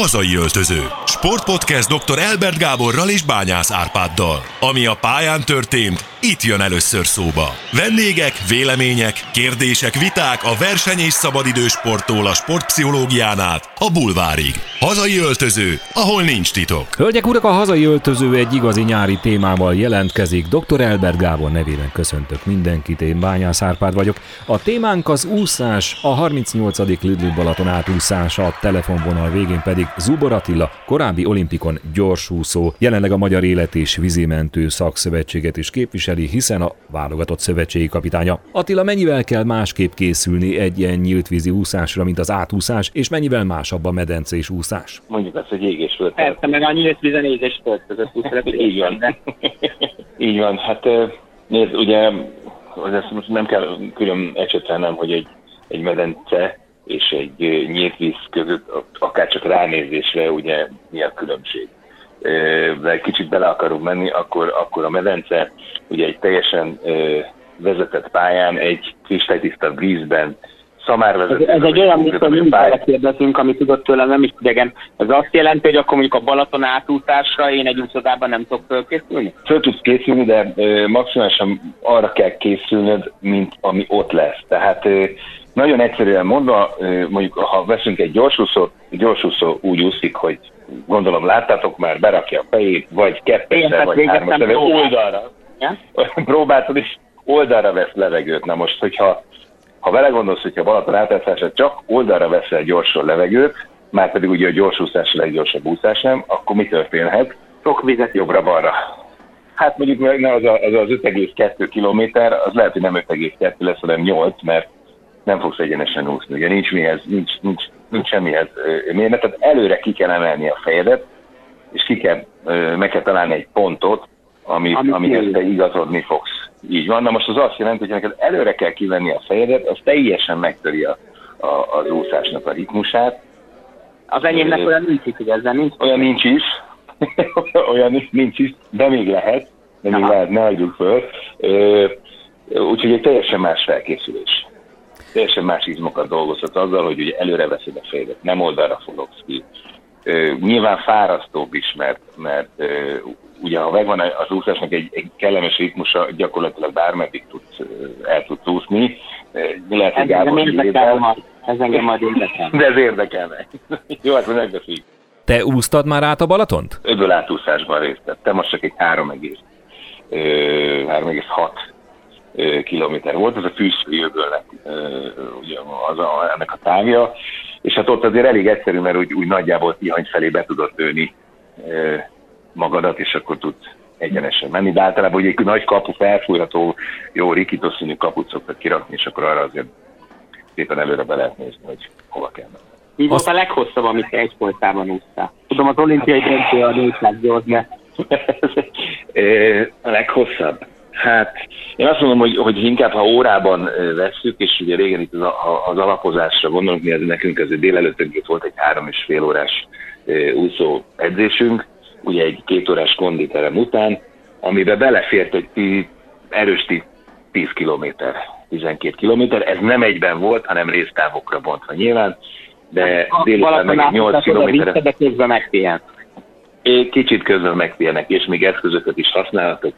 Hazai öltöző. Sportpodcast dr. Elbert Gáborral és Bányász Árpáddal. Ami a pályán történt, itt jön először szóba. Vendégek, vélemények, kérdések, viták a verseny és szabadidős sporttól a sportpszichológián át a bulvárig. Hazai öltöző, ahol nincs titok. Hölgyek, urak, a hazai öltöző egy igazi nyári témával jelentkezik. Dr. Elbert Gábor nevében köszöntök mindenkit, én Bányász Árpád vagyok. A témánk az úszás, a 38. Lidl Balaton átúszása, a telefonvonal végén pedig Zubor Attila, korábbi olimpikon gyorsúszó, jelenleg a Magyar Élet és Vízimentő Szakszövetséget is képviseli, hiszen a válogatott szövetségi kapitánya. Attila, mennyivel kell másképp készülni egy ilyen nyílt vízi úszásra, mint az átúszás, és mennyivel másabb a medencés úszás? Mondjuk azt, hogy ég és föld. Persze, meg a nyílt vízen ég és föld között úszás. Így van. Így van. Hát nézd, ugye ezt most nem kell külön ecsetelnem, hogy egy, egy medence és egy nyílt víz között akár csak ránézésre ugye mi a különbség. De kicsit bele akarunk menni, akkor, akkor a medence ugye egy teljesen vezetett pályán, egy kristálytiszta vízben, szamárvezető. Ez, ez egy olyan, mint hogy mind kérdezünk, amit tudott tőlem, nem is idegen. Ez azt jelenti, hogy akkor mondjuk a Balaton átúszásra én egy úszodában nem tudok fölkészülni? Föl tudsz készülni, de ö, maximálisan arra kell készülnöd, mint ami ott lesz. Tehát ö, nagyon egyszerűen mondva, mondjuk ha veszünk egy gyorsúszót, gyorsúszó úgy úszik, hogy gondolom láttátok már, berakja a fejét, vagy kettesre, vagy hármasra, oldalra. Ja? Próbáltad is, oldalra vesz levegőt. Na most, hogyha ha vele gondolsz, hogyha Balaton átátszásra csak oldalra veszel gyorsan levegőt, már pedig ugye a gyorsúszás a leggyorsabb úszás nem, akkor mi történhet? Sok vizet jobbra-balra. Hát mondjuk az, a, az, az 5,2 kilométer, az lehet, hogy nem 5,2 lesz, hanem 8, mert nem fogsz egyenesen úszni. Ugye nincs, mihez, nincs, nincs, nincs semmihez mérne, tehát előre ki kell emelni a fejedet, és ki kell, meg kell találni egy pontot, amit, amit amihez te igazodni fogsz. Így van, na most az azt jelenti, hogy neked előre kell kivenni a fejedet, az teljesen megtöri a, a, az úszásnak a ritmusát. Az enyémnek ö, olyan nincs is, hogy ezzel nincs. Olyan nincs is, olyan nincs is, de még lehet, de még Aha. lehet, ne adjuk föl. Úgyhogy egy teljesen más felkészülés teljesen más izmokat dolgozhat azzal, hogy ugye előre veszed a fejedet, nem oldalra fogsz ki. Ö, nyilván fárasztóbb is, mert, mert ö, ugye ha megvan az úszásnak egy, egy kellemes ritmusa, gyakorlatilag bármeddig tudsz, el tudsz úszni. Lehet, hogy ez, engem ez engem majd érdekel. De ez érdekelne. Jó, hát megbeszéljük. Te úsztad már át a Balatont? Öböl átúszásban részt vettem, most csak egy 3,6 kilométer volt, ez a öbölnek ugye az a, ennek a távja, és hát ott azért elég egyszerű, mert úgy, úgy nagyjából Tihany felé be tudod lőni magadat, és akkor tud egyenesen menni, de általában ugye egy nagy kapu felfújható, jó rikitos színű kaput szoktak kirakni, és akkor arra azért szépen előre be lehet nézni, hogy hova kell menni. Mi volt a leghosszabb, amit egy folytában úsztál? Tudom, az olimpiai döntő a 400 de... a leghosszabb? Hát én azt mondom, hogy, hogy inkább ha órában vesszük, és ugye régen itt az, az alapozásra gondolunk, mi ez nekünk az délelőtt volt egy három és fél órás úszó edzésünk, ugye egy két órás konditerem után, amiben belefért egy erős 10 kilométer, 12 kilométer. Ez nem egyben volt, hanem résztávokra bontva nyilván, de délután meg 8 kilométer. De közben megpihent kicsit közben megférnek, és még eszközöket is használhatok,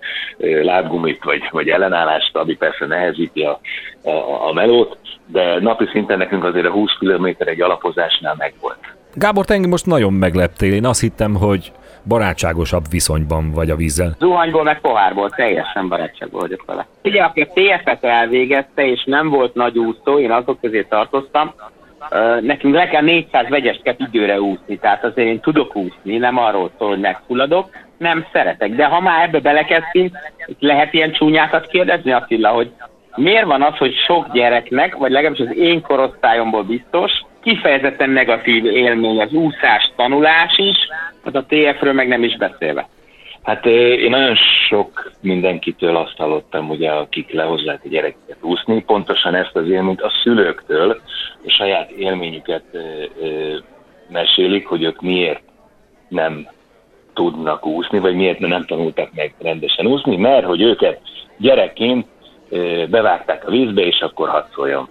lábgumit vagy, vagy ellenállást, ami persze nehezíti a, a, a melót, de napi szinten nekünk azért a 20 km egy alapozásnál megvolt. Gábor, te engem most nagyon megleptél. Én azt hittem, hogy barátságosabb viszonyban vagy a vízzel. Zuhanyból meg pohárból teljesen barátságból vagyok vele. Ugye, aki a TF-et elvégezte, és nem volt nagy úszó, én azok közé tartoztam, nekünk le kell 400 vegyesket időre úszni, tehát azért én tudok úszni, nem arról szól, hogy megfulladok, nem szeretek. De ha már ebbe belekezdtünk, lehet ilyen csúnyákat kérdezni, Attila, hogy miért van az, hogy sok gyereknek, vagy legalábbis az én korosztályomból biztos, kifejezetten negatív élmény az úszás, tanulás is, az a TF-ről meg nem is beszélve. Hát én nagyon sok mindenkitől azt hallottam, ugye, akik lehozzák a gyerekeket úszni, pontosan ezt az élményt a szülőktől, saját élményüket mesélik, hogy ők miért nem tudnak úszni, vagy miért nem tanultak meg rendesen úszni, mert hogy őket gyerekként bevágták a vízbe, és akkor hadd szóljon.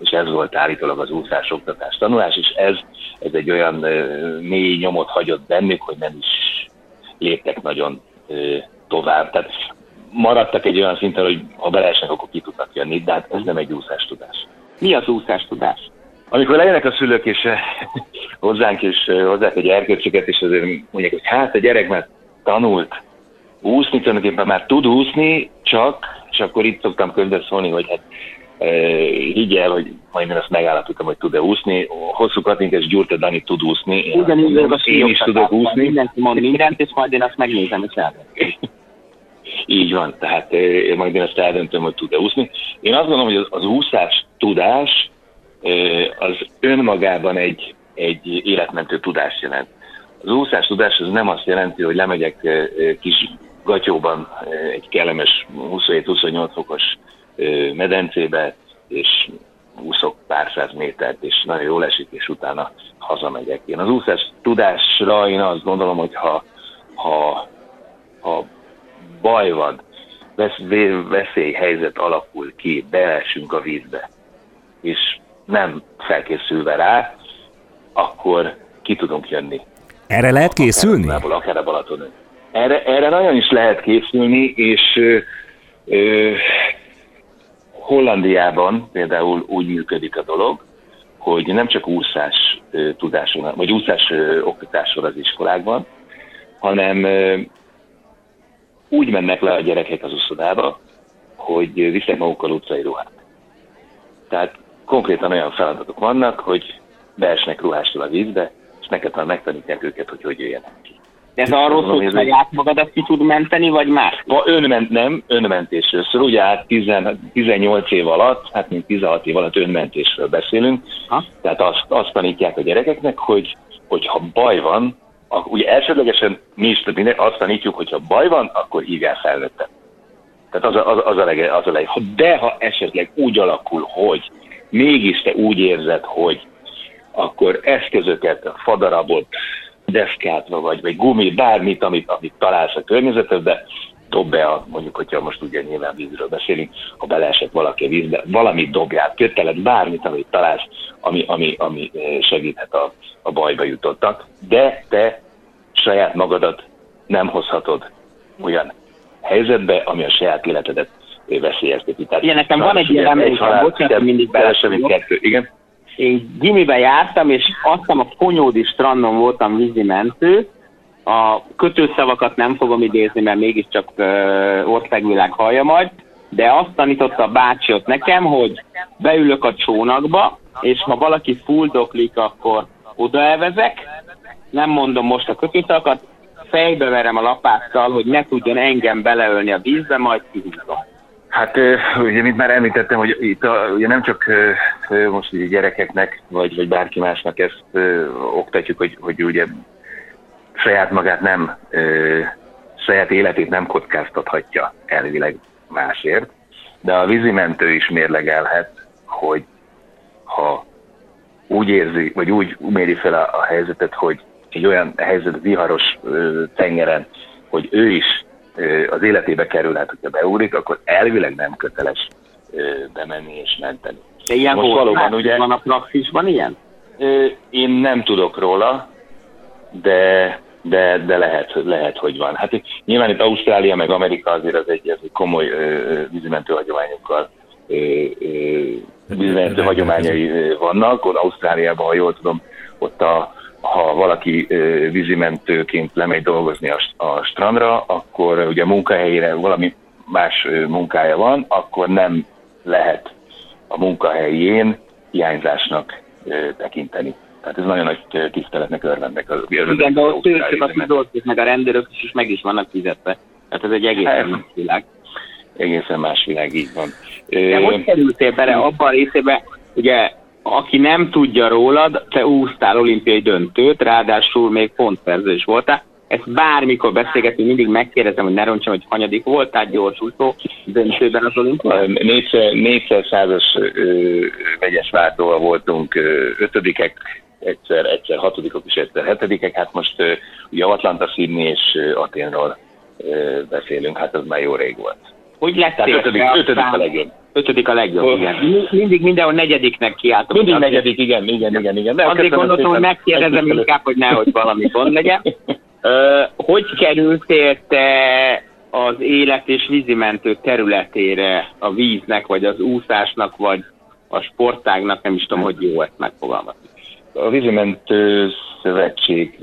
és ez volt állítólag az úszás oktatás tanulás, és ez, ez egy olyan mély nyomot hagyott bennük, hogy nem is léptek nagyon tovább. Tehát maradtak egy olyan szinten, hogy ha beleesnek, akkor ki tudnak jönni, de hát ez nem egy úszás tudás. Mi az úszás tudás? Amikor lejönnek a szülők, és hozzánk is hozzák egy erkölcsöket, és azért mondják, hogy hát a gyerek már tanult úszni, tulajdonképpen már tud úszni, csak, és akkor itt szoktam közbeszólni, hogy hát higgy el, hogy majd én azt megállapítom, hogy tud-e úszni. Hosszú Katinka és Gyurta Dani tud úszni. Én, Ugyanígy én, én is tudok úszni. Mindenki mond mindent, és majd én azt megnézem, és eldöntöm. Így van, tehát majd én ezt eldöntöm, hogy tud-e úszni. Én azt gondolom, hogy az, az úszás tudás az önmagában egy, egy életmentő tudást jelent. Az úszás tudás az nem azt jelenti, hogy lemegyek kis gatyóban egy kellemes 27-28 fokos medencébe, és úszok pár száz métert, és nagyon jól esik, és utána hazamegyek. Én az úszás tudásra én azt gondolom, hogy ha, ha, ha baj van, vesz, veszélyhelyzet alakul ki, beesünk a vízbe, és nem felkészülve rá, akkor ki tudunk jönni. Erre lehet készülni? Akár, akár a Balatonon. Erre, erre nagyon is lehet készülni, és ö, ö, Hollandiában például úgy működik a dolog, hogy nem csak úszás tudáson, vagy úszás oktatásról az iskolákban, hanem úgy mennek le a gyerekek az uszodába, hogy visznek magukkal utcai ruhát. Tehát konkrétan olyan feladatok vannak, hogy beesnek ruhástól a vízbe, és neked megtanítják őket, hogy hogy jöjjenek ki. De ez arról szól, hogy saját magadat ki tud menteni, vagy más? Ha önment, nem, önmentésről szól. Ugye hát 10, 18 év alatt, hát mint 16 év alatt önmentésről beszélünk. Ha? Tehát azt, azt tanítják a gyerekeknek, hogy, hogy ha baj van, akkor ugye elsődlegesen mi is minden, azt tanítjuk, hogy ha baj van, akkor hívjál felnőttet. Tehát az a, az, az a, lege, az a lege. De ha esetleg úgy alakul, hogy mégis te úgy érzed, hogy akkor eszközöket, fadarabot, deszkát, vagy, vagy gumi, bármit, amit, amit találsz a környezetedbe, dob be, a, mondjuk, hogyha most ugye nyilván vízről beszélünk, ha beleesett valaki a vízbe, valamit dobjál, kötelet, bármit, amit találsz, ami, ami, ami eh, segíthet a, a bajba jutottak, de te saját magadat nem hozhatod olyan helyzetbe, ami a saját életedet veszélyezteti. Igen, nekem van egy ilyen emlékem, bocsánat, mindig bele. kettő, igen én gimibe jártam, és azt a Konyódi strandon voltam vízimentő, a kötőszavakat nem fogom idézni, mert mégiscsak uh, országvilág hallja majd, de azt tanította a bácsi ott nekem, hogy beülök a csónakba, és ha valaki fuldoklik, akkor odaelvezek, nem mondom most a kötőszavakat, fejbe verem a lapáttal, hogy ne tudjon engem beleölni a vízbe, majd kihúzom. Hát ugye, mint már említettem, hogy itt a, ugye nem csak most ugye gyerekeknek, vagy, vagy bárki másnak ezt ö, oktatjuk, hogy, hogy ugye saját magát nem, ö, saját életét nem kockáztathatja elvileg másért, de a vízimentő is mérlegelhet, hogy ha úgy érzi, vagy úgy méri fel a, a helyzetet, hogy egy olyan helyzet viharos ö, tengeren, hogy ő is az életébe kerülhet, hogyha beúrik, akkor elvileg nem köteles bemenni és menteni. De ilyen Most valóban ugye... Van a praxisban ilyen? Én nem tudok róla, de, de, de lehet, lehet, hogy van. Hát nyilván itt Ausztrália meg Amerika azért az egy, az egy komoly vízimentő hagyományokkal vízimentő hagyományai vannak. Ott Ausztráliában, ha jól tudom, ott a, ha valaki vízimentőként lemegy dolgozni a, a strandra, akkor ugye munkahelyére valami más munkája van, akkor nem lehet a munkahelyén hiányzásnak tekinteni. Tehát ez nagyon nagy tiszteletnek örvendek. Az, Igen, de ott ők, akik dolgozik, meg a rendőrök is, is meg is vannak fizetve. Tehát ez egy egészen hát, más világ. Egészen más világ, így van. De hogy kerültél bele abban a részébe, ugye aki nem tudja rólad, te úsztál olimpiai döntőt, ráadásul még pontszerző is voltál. Ezt bármikor beszélgetünk, mindig megkérdezem, hogy ne roncsam, hogy hanyadik voltál gyorsúszó döntőben az olimpiai? Négyszer, négyszer százas vegyes váltóval voltunk ö, ötödikek, egyszer, egyszer hatodikok és egyszer hetedikek. Hát most ö, ugye Atlanta, Sydney és ö, Aténról ö, beszélünk, hát az már jó rég volt. Hogy lettél? Tehát ötödik, ötödik a legjobb Ötödik a legjobb, igen. Mindig mindenhol negyediknek kiáltok. Mindig negyedik, igen, igen, igen, igen. De Azért gondoltam, hogy megkérdezem inkább, hogy nehogy valami gond legyen. hogy kerültél te az élet és vízimentő területére a víznek, vagy az úszásnak, vagy a sportágnak, nem is tudom, hogy jó ezt megfogalmazni. A vízimentő szövetség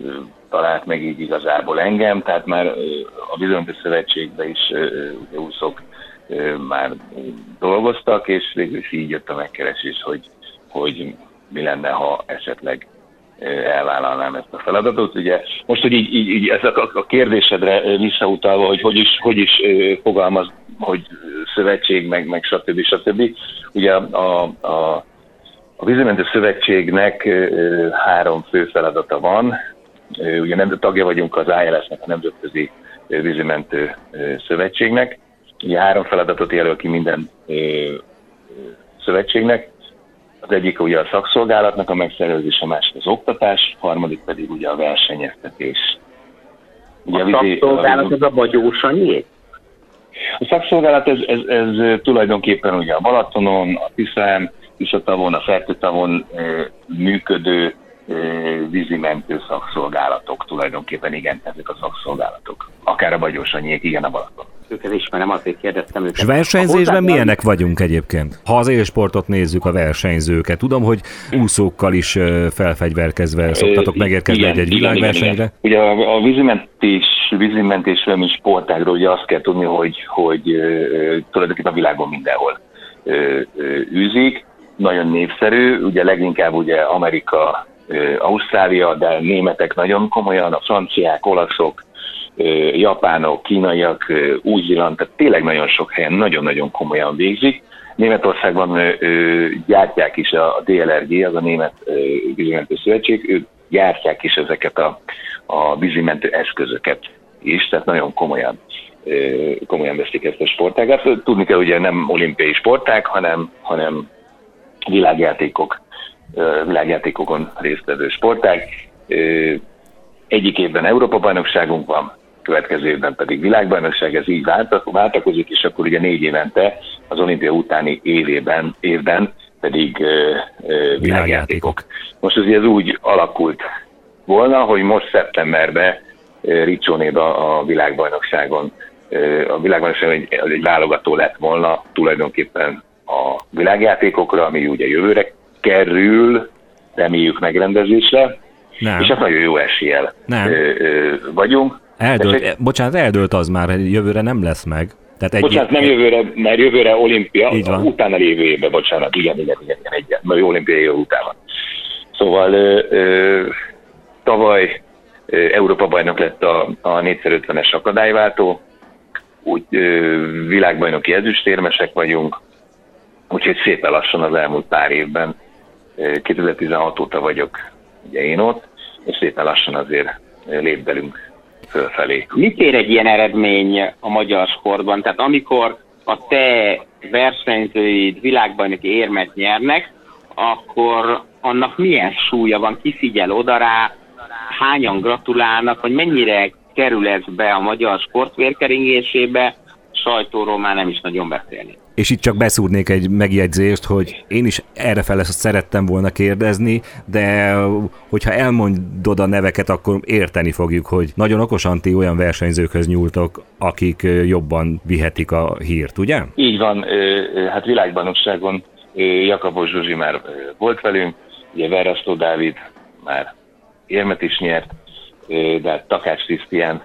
talált meg így igazából engem, tehát már a vízimentő szövetségben is úszok már dolgoztak, és végül is így jött a megkeresés, hogy, hogy mi lenne, ha esetleg elvállalnám ezt a feladatot. Ugye most, hogy így, így, így ez a, a kérdésedre visszautalva, hogy hogy is, hogy is fogalmaz, hogy szövetség, meg, meg stb. stb. Ugye a, a, a vízimentő szövetségnek három fő feladata van. Ugye nem tagja vagyunk az ILS-nek, a Nemzetközi Vízimentő Szövetségnek. Ugye három feladatot jelöl ki minden szövetségnek. Az egyik ugye a szakszolgálatnak a megszervezés, a másik az oktatás, a harmadik pedig ugye a versenyeztetés. Ugye a, a szakszolgálat az a vagyósanyé? A szakszolgálat ez, ez, ez tulajdonképpen ugye a Balatonon, a Tiszán, Tiszatavon, a Fertőtavon működő e, vízimentő szakszolgálatok tulajdonképpen, igen, ezek a szakszolgálatok. Akár a Bagyósanyék, igen, a Balaton őket ismerem, azért kérdeztem őket. És versenyzésben milyenek vagyunk egyébként? Ha az élsportot nézzük, a versenyzőket. Tudom, hogy úszókkal is felfegyverkezve szoktatok megérkezni egy-egy világversenyre. Ugye a, a vízimentés, vízimentésről, mint sportágról, ugye azt kell tudni, hogy, hogy tulajdonképpen a világon mindenhol űzik. Nagyon népszerű, ugye leginkább ugye Amerika, Ausztrália, de németek nagyon komolyan, a franciák, olaszok, japánok, kínaiak, új-zéland, tehát tényleg nagyon sok helyen nagyon-nagyon komolyan végzik. Németországban gyártják is a DLRG, az a Német Vízimentő Szövetség, ők gyártják is ezeket a, a vízimentő eszközöket is, tehát nagyon komolyan komolyan veszik ezt a sportágát. Tudni kell, ugye nem olimpiai sportág, hanem, hanem világjátékok, világjátékokon résztvevő sportág. Egyik évben Európa-bajnokságunk van, következő évben pedig világbajnokság, ez így váltakozik, és akkor ugye négy évente az olimpia utáni évében, évben pedig ö, ö, világjátékok. Most azért ez úgy alakult volna, hogy most szeptemberben Ricsónéba a világbajnokságon, a világbajnokságon egy, egy válogató lett volna tulajdonképpen a világjátékokra, ami ugye jövőre kerül, reméljük megrendezésre, nem. és hát nagyon jó eséllyel Nem. vagyunk. Eldőlt, egy... bocsánat, eldőlt az már, jövőre nem lesz meg. Tehát egy... Bocsánat, nem jövőre, mert jövőre olimpia, Így van. utána lévő évben, bocsánat, igen, igen, igen, igen, igen mert olimpiai év után van. Szóval ö, ö, tavaly ö, Európa bajnok lett a, a 4x50-es akadályváltó, úgy ö, világbajnoki ezüstérmesek vagyunk, úgyhogy szépen lassan az elmúlt pár évben, 2016 óta vagyok ugye én ott, és szépen lassan azért lép belünk fölfelé. Mit ér egy ilyen eredmény a magyar sportban? Tehát amikor a te versenyzőid világbajnoki érmet nyernek, akkor annak milyen súlya van, ki figyel oda rá, hányan gratulálnak, vagy mennyire kerül ez be a magyar sportvérkeringésébe, sajtóról már nem is nagyon beszélni. És itt csak beszúrnék egy megjegyzést, hogy én is erre fel szerettem volna kérdezni, de hogyha elmondod a neveket, akkor érteni fogjuk, hogy nagyon okosan ti olyan versenyzőkhöz nyúltok, akik jobban vihetik a hírt, ugye? Így van, hát világbajnokságon Jakabos Zsuzsi már volt velünk, ugye Verasztó Dávid már érmet is nyert, de hát Takács Krisztián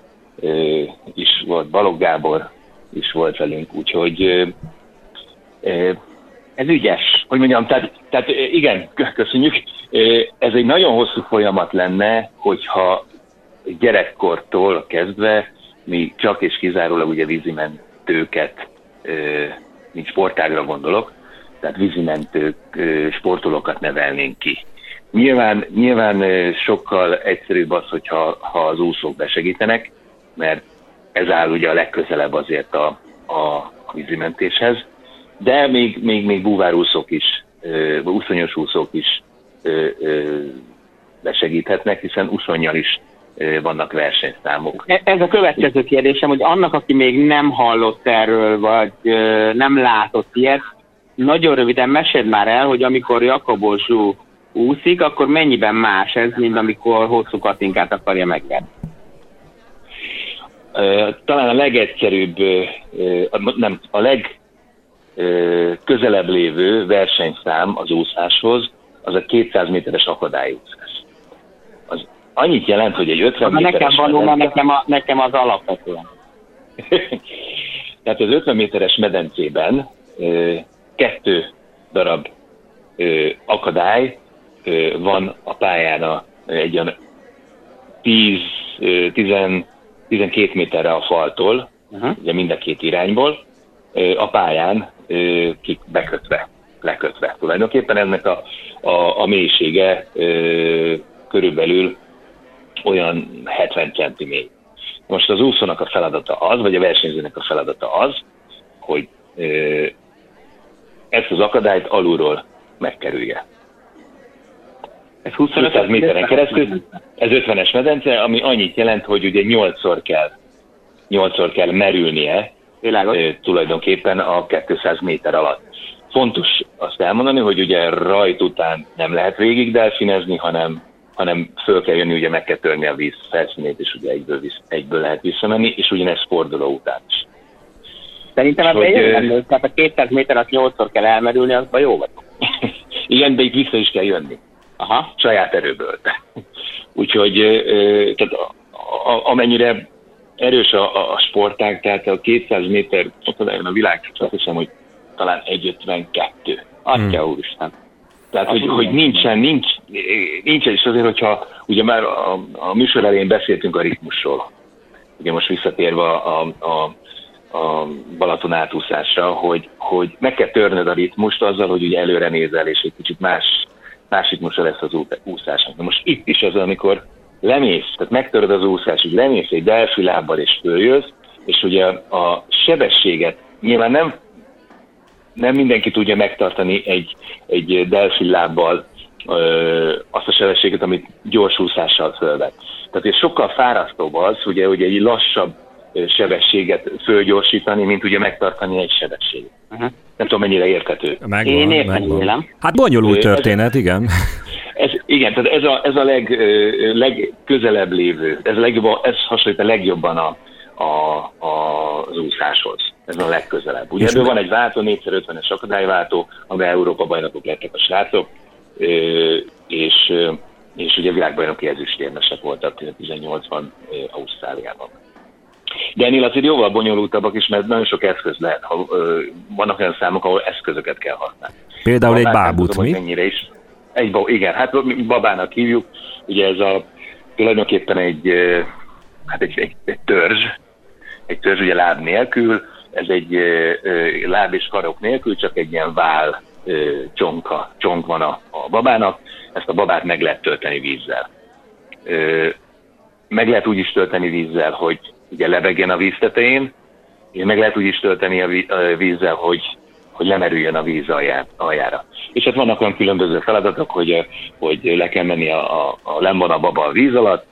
is volt, Balogh Gábor is volt velünk, úgyhogy ez ügyes, hogy mondjam, tehát, tehát igen, köszönjük. Ez egy nagyon hosszú folyamat lenne, hogyha gyerekkortól kezdve mi csak és kizárólag ugye vízimentőket, mint sportágra gondolok, tehát vízimentők, sportolókat nevelnénk ki. Nyilván, nyilván sokkal egyszerűbb az, hogyha ha az úszók besegítenek, mert ez áll ugye a legközelebb azért a, a vízimentéshez, de még, még, még búvárúszók is, úszonyos úszók is besegíthetnek, hiszen úszonyjal is vannak versenyszámok. E, ez a következő kérdésem, hogy annak, aki még nem hallott erről, vagy nem látott ilyet, nagyon röviden meséld már el, hogy amikor Jakobosú úszik, akkor mennyiben más ez, mint amikor hosszú katinkát akarja megvenni? Talán a legegyszerűbb, nem, a legközelebb lévő versenyszám az úszáshoz, az a 200 méteres akadályúszás. Az annyit jelent, hogy egy 50 méteres... Nekem való, mert nekem, a, nekem az alapvetően. Tehát az 50 méteres medencében kettő darab akadály van a pályán egy olyan 10, 10, 12 méterre a faltól, uh-huh. ugye mind a két irányból, a pályán kik bekötve, lekötve. Tulajdonképpen ennek a, a, a mélysége körülbelül olyan 70 cm. Most az úszónak a feladata az, vagy a versenyzőnek a feladata az, hogy ezt az akadályt alulról megkerülje. Ez 25 méteren keresztül, ez 50-es medence, ami annyit jelent, hogy ugye 8-szor kell, 8-szor kell merülnie Világos. tulajdonképpen a 200 méter alatt. Fontos azt elmondani, hogy ugye rajt után nem lehet végig delfinezni, hanem, hanem föl kell jönni, ugye meg kell törni a víz felszínét, és ugye egyből, egyből lehet visszamenni, és ugyanezt forduló után is. Szerintem ez hogy, tehát a 200 méter azt 8-szor kell elmerülni, az jó vagy. Igen, de itt vissza is kell jönni. Aha. Saját erőből. Úgyhogy tehát amennyire erős a, a sportág, tehát a 200 méter, ott a világ, azt hiszem, hogy talán 1,52. Atya hmm. úristen. Tehát, hogy, hogy nincsen, nincs, nincsen, és azért, hogyha ugye már a, a műsor elején beszéltünk a ritmusról, ugye most visszatérve a, a, a a Balaton átúszásra, hogy, hogy meg kell törnöd a ritmust azzal, hogy ugye előre nézel, és egy kicsit más, más ritmusa lesz az úszásnak. Na most itt is az, amikor lemész, tehát megtöröd az úszás, hogy lemész egy delfi lábbal és följössz, és ugye a sebességet nyilván nem, nem mindenki tudja megtartani egy, egy delfi lábbal ö, azt a sebességet, amit gyors úszással fölvet. Tehát ez sokkal fárasztóbb az, ugye, ugye egy lassabb sebességet fölgyorsítani, mint ugye megtartani egy sebességet. Uh-huh. Nem tudom, mennyire érthető. Megvan, Én értem, Hát bonyolult történet, igen. Ez, igen, tehát ez a, ez a leg, legközelebb lévő, ez, legjobb, ez hasonlít a legjobban a, a, a, az úszáshoz. Ez a legközelebb. Ugye ebből van egy váltó, 4x50-es akadályváltó, amely Európa bajnokok lettek a srácok, és, és ugye világbajnoki ezüstérmesek voltak 18-ban Ausztráliában. De ennél azért jóval bonyolultabbak is, mert nagyon sok eszköz lehet. Ha, ö, vannak olyan számok, ahol eszközöket kell használni. Például egy bábút, tudom, mi? Mennyire is. Egy, igen, hát mi babának hívjuk. Ugye ez a tulajdonképpen egy, hát egy, egy, egy törzs, egy törzs ugye láb nélkül, ez egy ö, láb és karok nélkül, csak egy ilyen vál ö, csonka, csonk van a, a babának, ezt a babát meg lehet tölteni vízzel. Ö, meg lehet úgy is tölteni vízzel, hogy ugye lebegjen a víz tetején, és meg lehet úgy is tölteni a vízzel, hogy, hogy lemerüljön a víz aljára. És hát vannak olyan különböző feladatok, hogy, hogy le kell menni a, a, a lemban a baba a víz alatt,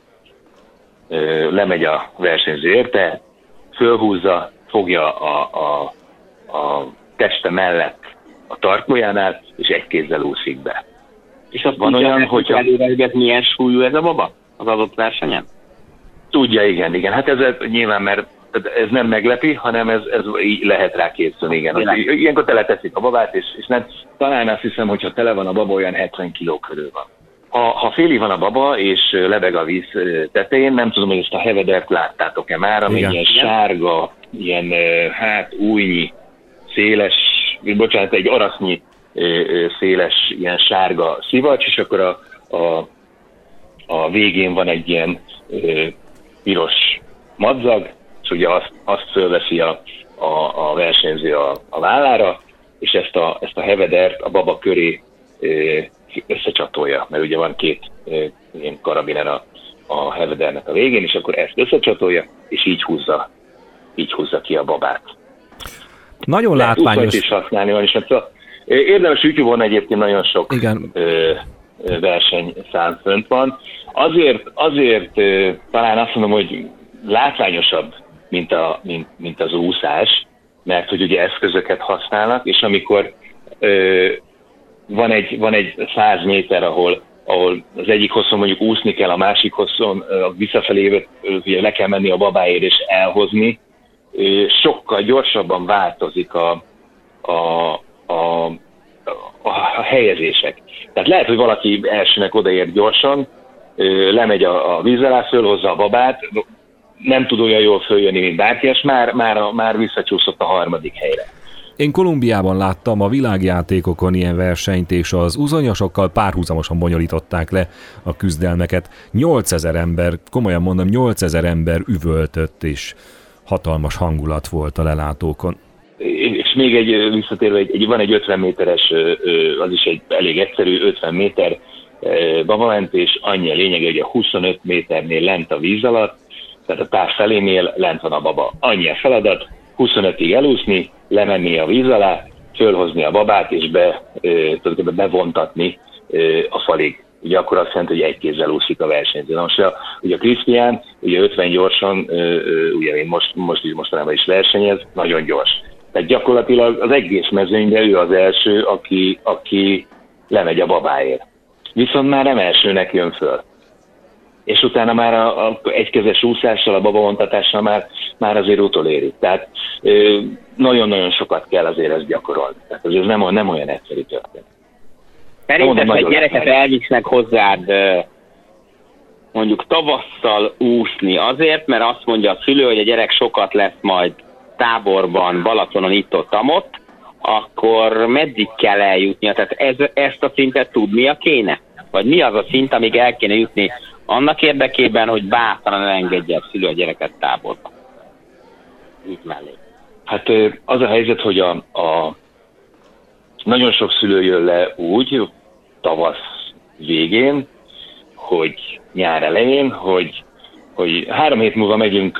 lemegy a versenyző érte, fölhúzza, fogja a, a, a teste mellett a tartójánál, és egy kézzel úszik be. És azt van olyan, hogy előre, hogy ez milyen súlyú ez a baba az adott versenyen? Tudja, igen, igen. Hát ez nyilván, mert ez nem meglepi, hanem ez, ez így lehet rá készülni, igen. Az, ilyenkor teleteszik a babát, és, és nem, talán azt hiszem, hogyha tele van a baba, olyan 70 kiló körül van. Ha, ha féli van a baba, és lebeg a víz tetején, nem tudom, hogy ezt a hevedert láttátok-e már, ami ilyen sárga, ilyen hát újnyi, széles, bocsánat, egy arasznyi széles, ilyen sárga szivacs, és akkor a, a, a végén van egy ilyen piros madzag, és ugye azt, azt fölveszi a, a, a versenyző a, a vállára, és ezt a, ezt a hevedert a baba köré összecsatolja, mert ugye van két ilyen karabiner a, a hevedernek a végén, és akkor ezt összecsatolja, és így húzza, így húzza ki a babát. Nagyon Lehet látványos. is használni van, és mert szóval érdemes YouTube-on egyébként nagyon sok Igen. Ö, versenyszám fönt van. Azért, azért talán azt mondom, hogy látványosabb, mint, a, mint, mint az úszás, mert hogy ugye eszközöket használnak, és amikor van egy, van egy 100 méter, ahol, ahol az egyik hosszon mondjuk úszni kell, a másik hosszon visszafelé ugye le kell menni a babáért és elhozni, sokkal gyorsabban változik a, a, a, a, a helyezések. Tehát lehet, hogy valaki elsőnek odaér gyorsan, lemegy a, a víz alá, fölhozza a babát, nem tud olyan jól följönni, mint bárki, és már, már, már visszacsúszott a harmadik helyre. Én Kolumbiában láttam a világjátékokon ilyen versenyt, és az uzonyosokkal párhuzamosan bonyolították le a küzdelmeket. 8000 ember, komolyan mondom, 8000 ember üvöltött, és hatalmas hangulat volt a lelátókon. És még egy visszatérve, egy, egy, van egy 50 méteres, az is egy elég egyszerű 50 méter babamentés, annyi a lényeg, hogy a 25 méternél lent a víz alatt, tehát a társ felénél lent van a baba. Annyi a feladat, 25-ig elúszni, lemenni a víz alá, fölhozni a babát, és be, tulajdonképpen bevontatni a falig. Ugye akkor azt jelenti, hogy egy kézzel úszik a versenyző. Na most a, ugye a Krisztián, ugye 50 gyorsan, ugye én most, most is mostanában is versenyez, nagyon gyors. Tehát gyakorlatilag az egész mezőnyben ő az első, aki, aki lemegy a babáért. Viszont már nem elsőnek jön föl és utána már a, a egykezes úszással, a babavontatással már, már azért utolérik. Tehát nagyon-nagyon sokat kell azért ezt gyakorolni. Tehát ez nem, nem olyan egyszerű történet. Szerinted, egy gyereket elvisznek hozzád mondjuk tavasszal úszni azért, mert azt mondja a szülő, hogy a gyerek sokat lesz majd táborban, Balatonon, itt ott, amott, akkor meddig kell eljutnia? Tehát ez, ezt a szintet tudnia kéne? Vagy mi az a szint, amíg el kéne jutni annak érdekében, hogy bátran engedje a szülő a gyereket táborba. Így mellé. Hát az a helyzet, hogy a, a nagyon sok szülő jön le úgy, tavasz végén, hogy nyár elején, hogy, hogy három hét múlva megyünk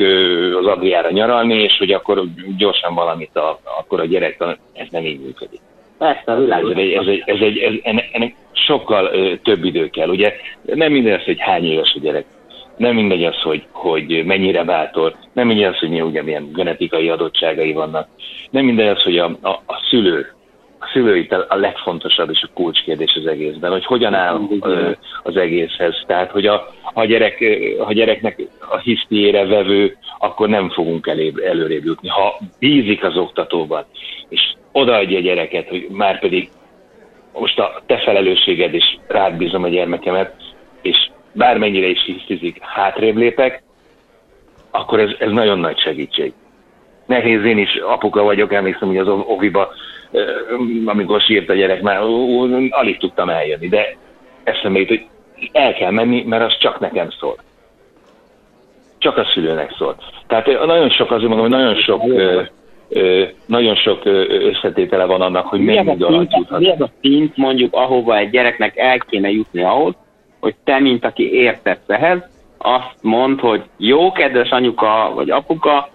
az Adriára nyaralni, és hogy akkor gyorsan valamit, a, akkor a gyerek, ez nem így működik. Persze, világ. Ez egy, ez egy, ez egy, ez, ennek, ennek sokkal ö, több idő kell. Ugye nem minden az, hogy hány éves a gyerek. Nem mindegy az, hogy, hogy mennyire bátor, nem mindegy az, hogy ugye milyen genetikai adottságai vannak. Nem mindegy az, hogy a, a, a szülő, a szülői a legfontosabb és a kulcskérdés az egészben, hogy hogyan áll az egészhez. Tehát, hogy a, ha, gyerek, ha a gyereknek a hisztiére vevő, akkor nem fogunk elébb, előrébb jutni. Ha bízik az oktatóban, és odaadja a gyereket, hogy már pedig most a te felelősséged is rád bízom a gyermekemet, és bármennyire is hisztizik, hátrébb lépek, akkor ez, ez nagyon nagy segítség. Nehéz, én is apuka vagyok, emlékszem, hogy az oviba, amikor sírt a gyerek, már alig tudtam eljönni, de eszembe jut, hogy el kell menni, mert az csak nekem szól. Csak a szülőnek szól. Tehát nagyon sok, azért mondom, hogy nagyon sok nagyon sok összetétele van annak, hogy mennyi alatt juthat. Mi az a szint mondjuk, ahova egy gyereknek el kéne jutni ahhoz, hogy te, mint aki értesz ehhez, azt mond, hogy jó, kedves anyuka vagy apuka,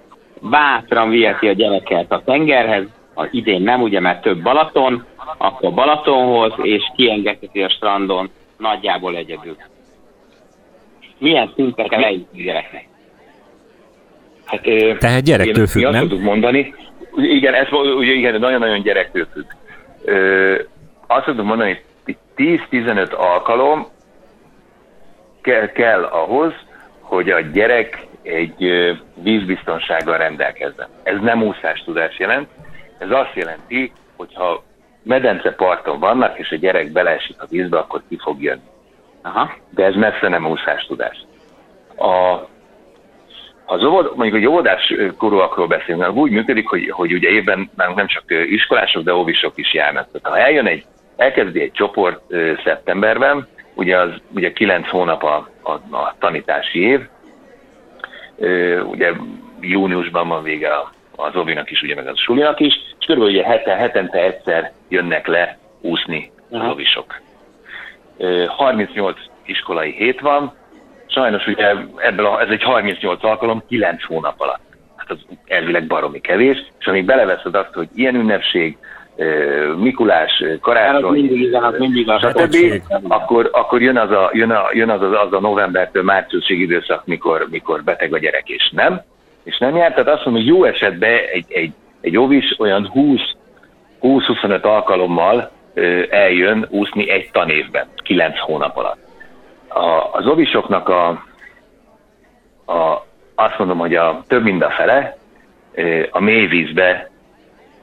bátran viheti a gyereket a tengerhez, az idén nem, ugye, mert több Balaton, akkor Balatonhoz, és kiengedheti a strandon nagyjából egyedül. Milyen szintre kell eljutni a gyereknek? Hát, Tehát gyerektől függ, nem? Azt mondani, igen, ez ugye igen, nagyon-nagyon gyerektől függ. Ö, azt tudom mondani, hogy 10-15 alkalom kell, kell ahhoz, hogy a gyerek egy vízbiztonsággal rendelkezzen. Ez nem úszás tudás jelent, ez azt jelenti, hogyha medence parton vannak, és a gyerek beleesik a vízbe, akkor ki fog jönni. Aha. De ez messze nem úszás tudás. A az óvod, mondjuk egy óvodás korúakról beszélünk, úgy működik, hogy, hogy ugye évben nem csak iskolások, de óvisok is járnak. Tehát ha eljön egy, elkezdi egy csoport szeptemberben, ugye az ugye 9 hónap a, a, a tanítási év, ugye júniusban van vége az óvinak is, ugye meg az sulinak is, és körülbelül ugye heten, hetente egyszer jönnek le úszni az óvisok. 38 iskolai hét van, Sajnos ugye ebből a, ez egy 38 alkalom 9 hónap alatt. Hát az elvileg baromi kevés, és amíg beleveszed azt, hogy ilyen ünnepség, Mikulás, karácsony, mindig, mindig a stb., akkor, akkor jön, az a, jön, a, jön az, az, az a novembertől márciusig időszak, mikor, mikor beteg a gyerek, és nem, és nem jár. Tehát azt mondom, hogy jó esetben egy, egy, egy óvis olyan 20 20-25 alkalommal eljön úszni egy tanévben, 9 hónap alatt. A, az ovisoknak a, a, azt mondom, hogy a több mint a fele a mélyvízbe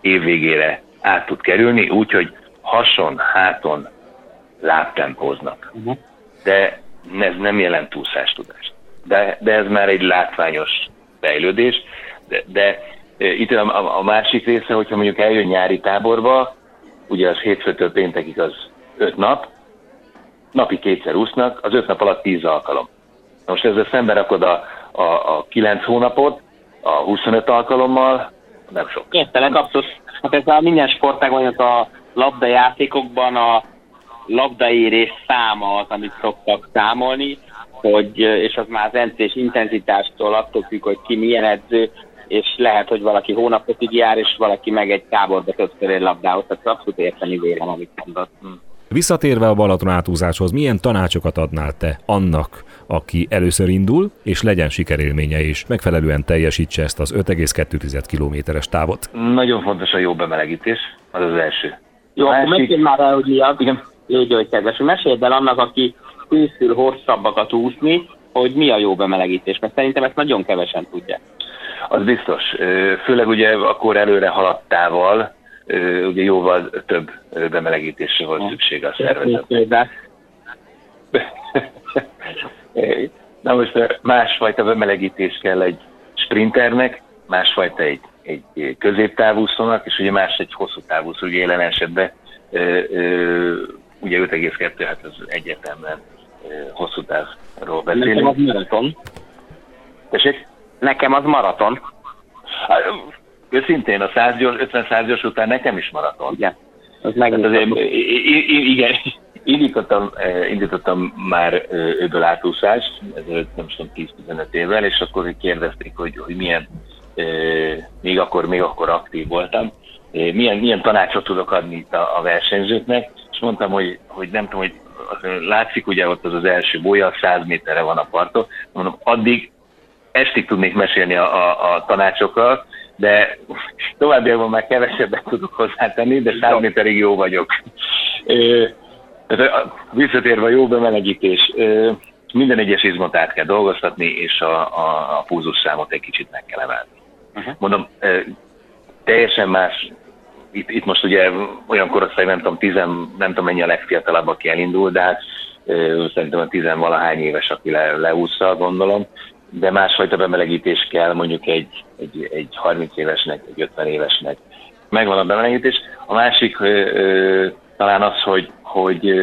évvégére át tud kerülni, úgyhogy hason, háton lábtempóznak. Uh-huh. De ez nem jelent túlszástudást. De, de ez már egy látványos fejlődés. De, de itt a, a másik része, hogyha mondjuk eljön nyári táborba, ugye az hétfőtől péntekig az öt nap, napi kétszer úsznak, az öt nap alatt tíz alkalom. Most ezzel szemben rakod a, a, a kilenc hónapot, a 25 alkalommal, nem sok. Értelek, abszolút. Hát ez a minden sportágban, a labdajátékokban a labdaérés száma az, amit szoktak számolni, hogy, és az már az edzés intenzitástól attól függ, hogy ki milyen edző, és lehet, hogy valaki hónapokig jár, és valaki meg egy táborba többször ér labdához, tehát abszolút érteni vélem, amit mondott. Hm. Visszatérve a Balaton átúzáshoz, milyen tanácsokat adnál te annak, aki először indul, és legyen sikerélménye is, megfelelően teljesítse ezt az 5,2 kilométeres távot? Nagyon fontos a jó bemelegítés, az az első. Jó, akkor mesélj már el, hogy mi az. Igen. Légy, hogy kedves, meséld el annak, aki készül hosszabbakat úszni, hogy mi a jó bemelegítés, mert szerintem ezt nagyon kevesen tudják. Az biztos. Főleg ugye akkor előre haladtával, ugye jóval több bemelegítésre volt szükség a szervezetnek. Na most másfajta bemelegítés kell egy sprinternek, másfajta egy, egy középtávúszónak, és ugye más egy hosszú távúszó, ugye jelen esetben ugye 5,2, hát az egyértelműen hosszú távról beszélünk. Nekem az maraton. Tessék? Nekem az maraton. Őszintén a 100 gyors, 50 100 gyors után nekem is maraton. Igen. Az hát azért, igen, indítottam, indítottam már öböl átúszást, ezelőtt nem tudom 10-15 évvel, és akkor kérdezték, hogy, hogy milyen, még akkor, még akkor aktív voltam, milyen, milyen tanácsot tudok adni itt a, a versenyzőknek, és mondtam, hogy, hogy nem tudom, hogy látszik ugye ott az az első bolya, 100 méterre van a parton, mondom, addig estig tudnék mesélni a, a, a tanácsokkal, de továbbiakban már kevesebbet tudok hozzátenni, de 100 méterig jó vagyok. Tehát visszatérve a jó bemelegítés, minden egyes izmot át kell dolgoztatni, és a, a, a púzusszámot egy kicsit meg kell emelni. Uh-huh. Mondom, teljesen más, itt, itt most ugye olyan korosztály, nem tudom, tizen, nem tudom mennyi a legfiatalabb, aki elindul, de hát szerintem a tizenvalahány éves, aki le, leúszza, gondolom, de másfajta bemelegítés kell mondjuk egy, egy, egy 30 évesnek, egy 50 évesnek. Megvan a bemelegítés. A másik ö, ö, talán az, hogy, hogy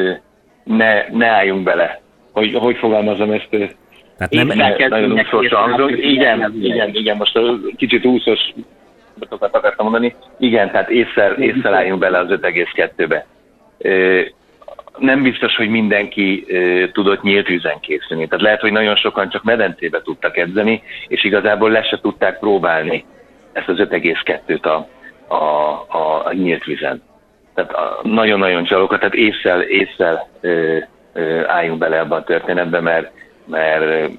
ne, ne álljunk bele. Hogy, hogy fogalmazom ezt? Tehát nem, ne, nagyon úszós hangzó. Igen, igen, igen, most kicsit úszos akartam mondani. Igen, tehát észre, észre álljunk bele az 5,2-be nem biztos, hogy mindenki e, tudott nyílt vízen készülni. Tehát lehet, hogy nagyon sokan csak medencébe tudtak edzeni, és igazából le se tudták próbálni ezt az 5,2-t a, a, a, a nyílt vízen. Tehát nagyon-nagyon csalókat, tehát észszel, észszel e, e, álljunk bele ebbe a történetbe, mert, mert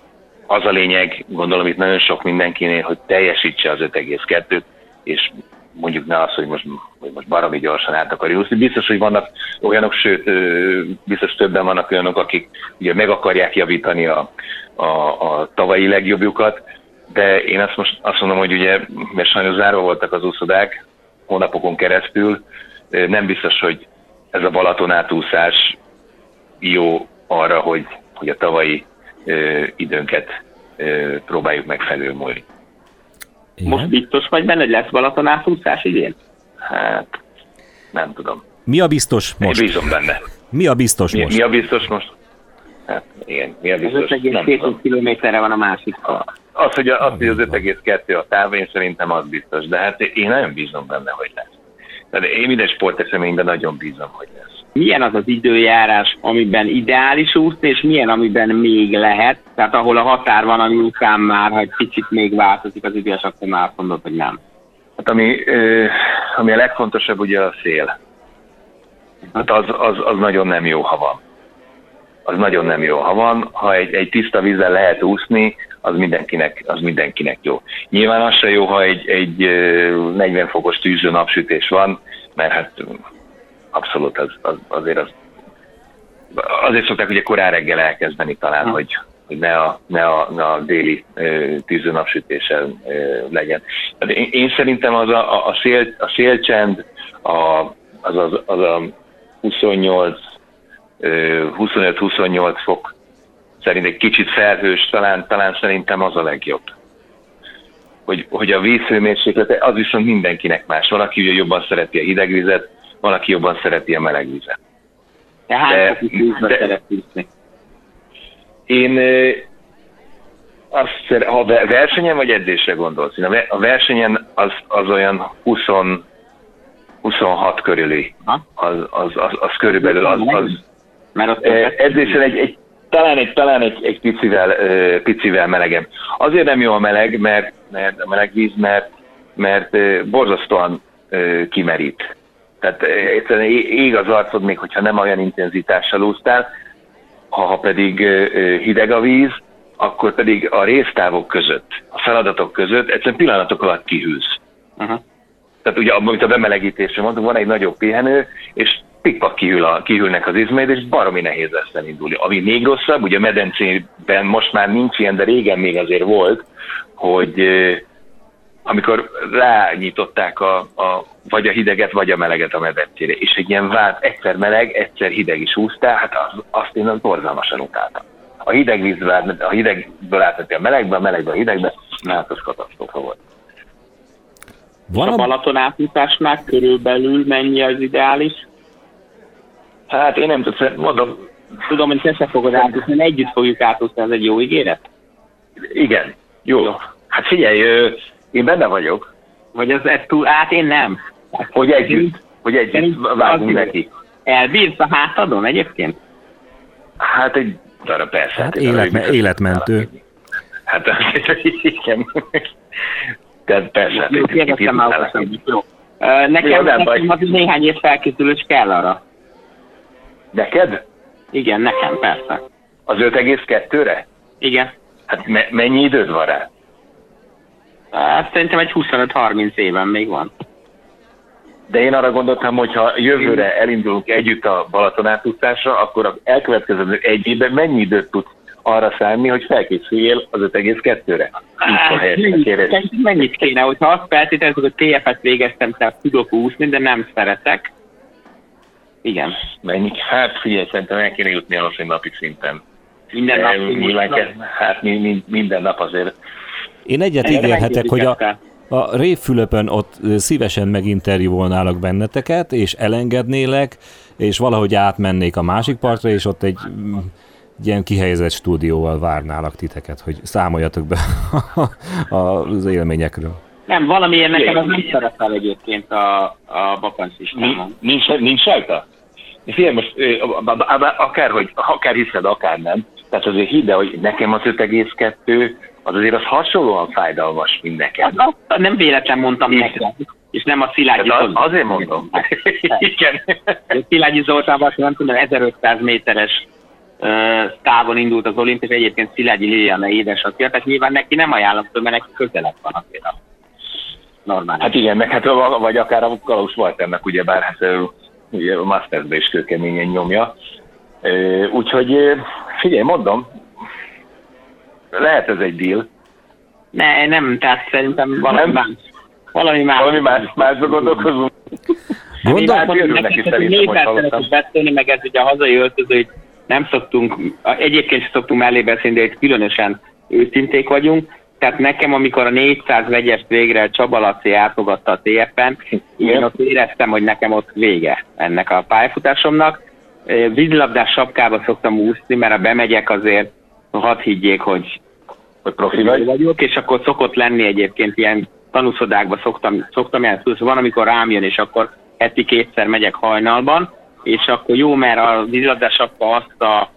az a lényeg, gondolom itt nagyon sok mindenkinél, hogy teljesítse az 5,2-t, és mondjuk ne az, hogy most, hogy most baromi gyorsan át akar úszni. Biztos, hogy vannak olyanok, sőt, biztos többen vannak olyanok, akik ugye meg akarják javítani a, a, a tavalyi legjobbjukat, de én azt most azt mondom, hogy ugye, mert sajnos zárva voltak az úszodák hónapokon keresztül, nem biztos, hogy ez a Balaton átúszás jó arra, hogy, hogy a tavalyi ö, időnket próbáljuk meg felülmúlni. Igen. Most biztos vagy benne, hogy lesz Balaton átúszás idén? Hát, nem tudom. Mi a biztos most? Én bízom benne. Mi a biztos mi, most? Mi a biztos most? Hát igen, mi a biztos? Az 5,2 kilométerre van a másik. Az, hogy, az, hogy az 5,2 a táv, én szerintem az biztos, de hát én nagyon bízom benne, hogy lesz. Tehát én minden sporteseményben nagyon bízom, hogy lesz milyen az az időjárás, amiben ideális úszni, és milyen, amiben még lehet, tehát ahol a határ van, ami után már, ha egy picit még változik az időjárás, akkor már azt mondod, hogy nem. Hát ami, ami a legfontosabb ugye a szél. Hát az, az, az nagyon nem jó, ha van. Az nagyon nem jó, ha van. Ha egy, egy tiszta vízzel lehet úszni, az mindenkinek, az mindenkinek jó. Nyilván az se jó, ha egy, egy 40 fokos tűző napsütés van, mert hát abszolút az, az, azért az, azért szokták ugye korán reggel elkezdeni talán, hmm. hogy, hogy ne a, ne a, ne a déli tűző napsütéssel legyen. Hát én, én szerintem az a, a, szél, a szélcsend, a, az, az, az a 28 25-28 fok szerint egy kicsit felhős, talán, talán szerintem az a legjobb. Hogy, hogy a vízhőmérséklete, az viszont mindenkinek más. Van, aki ugye jobban szereti a hideg vizet, van, aki jobban szereti a meleg vizet. Tehát de, de, Én azt, ha versenyen vagy edzésre gondolsz? A versenyen az, az olyan 20, 26 körüli. Az, az, az, az körülbelül az, az, mert edzésen egy, egy, talán egy, talán egy, egy picivel, picivel melegem. Azért nem jó a meleg, mert, mert a meleg víz, mert, mert borzasztóan kimerít. Tehát egyszerűen ég az arcod még, hogyha nem olyan intenzitással úsztál, ha, ha pedig hideg a víz, akkor pedig a résztávok között, a feladatok között egyszerűen pillanatok alatt kihűlsz. Uh-huh. Tehát ugye, amit a bemelegítésre mondtuk, van egy nagyobb pihenő, és pikpak kihűl a, kihűlnek az izmaid, és baromi nehéz lesz elindulni. Ami még rosszabb, ugye a medencében most már nincs ilyen, de régen még azért volt, hogy amikor rányították a, a, vagy a hideget, vagy a meleget a medencére, és egy ilyen vált, egyszer meleg, egyszer hideg is húztál, hát az, azt én az borzalmasan utáltam. A hideg vízből, a hidegből átmenni a melegbe, a melegből a hidegbe, hát az katasztrófa volt. Van a Balaton átjutásnál körülbelül mennyi az ideális? Hát én nem tudom, mondom. Tudom, hogy te se fogod átúszni, együtt fogjuk átúszni, ez egy jó ígéret? Igen, jó. jó. Hát figyelj, én benne vagyok. Vagy az ez túl át, én nem. Hogy együtt, hogy együtt vágunk neki. Elbírsz a hátadon egyébként? Hát egy darab persze. Hát élet, életmentő. Hát igen. Tehát persze. Jó, kérdeztem már Jó. Nekem, nekem az néhány év felkészülés kell arra. Neked? Igen, nekem, persze. Az 5,2-re? Igen. Hát me- mennyi időd van rá? Hát szerintem egy 25-30 éven még van. De én arra gondoltam, hogy ha jövőre elindulunk együtt a Balaton átúszásra, akkor az elkövetkező egy évben mennyi időt tudsz arra számni, hogy felkészüljél az 5,2-re? Hát, mennyit kéne, hogyha azt feltételezzük, hogy TF-et végeztem, tehát tudok úszni, de nem szeretek, igen. Mennyi? Hát figyelj, szerintem el kéne jutni alacsony napi szinten. Minden nap? Nyilván hát minden nap azért. Én egyet ígérhetek, hogy a, a Révfülöpön ott szívesen meginterjúvolnálak benneteket, és elengednélek, és valahogy átmennék a másik partra, és ott egy, egy ilyen kihelyezett stúdióval várnálak titeket, hogy számoljatok be az élményekről. Nem, valamiért nekem az nem szerepel egyébként a, a bakancs listámon. Nincs, nincs rajta? Figyelj, most akárhogy, akár hiszed, akár nem, tehát azért hidd hogy nekem az 5,2 az azért az hasonlóan fájdalmas, mint neked. Az, az, nem véletlen mondtam neked, és nem a Szilágyi az, Azért mondom. Igen. Szilágyi Zoltán nem tudom, 1500 méteres uh, távon indult az olimp, és egyébként Szilágyi Liliana édesapja, tehát nyilván neki nem ajánlom, mert neki közelebb van azért a normális. Hát igen, meg hát vagy akár a Kalós ennek ugye bár hát ugye a Masters-be is kőkeményen nyomja. Úgyhogy figyelj, mondom, lehet ez egy deal. Ne, nem, tehát szerintem valami nem? más. Valami más. Valami más, másba gondolkozunk. Gondolom, hogy neki szerintem, beszélni, meg ez ugye a hazai öltöző, hogy nem szoktunk, egyébként sem szoktunk mellé beszélni, de itt különösen őszinték vagyunk, tehát nekem, amikor a 400 vegyes végre Csaba Laci átfogadta a TF-en, én ott éreztem, hogy nekem ott vége ennek a pályafutásomnak. Vízlabdás sapkába szoktam úszni, mert ha bemegyek azért, hadd higgyék, hogy, hogy profi vagy. vagyok, és akkor szokott lenni egyébként ilyen tanúszodákba szoktam, szoktam jelen, van, amikor rám jön, és akkor heti kétszer megyek hajnalban, és akkor jó, mert a vízlabdás sapka azt a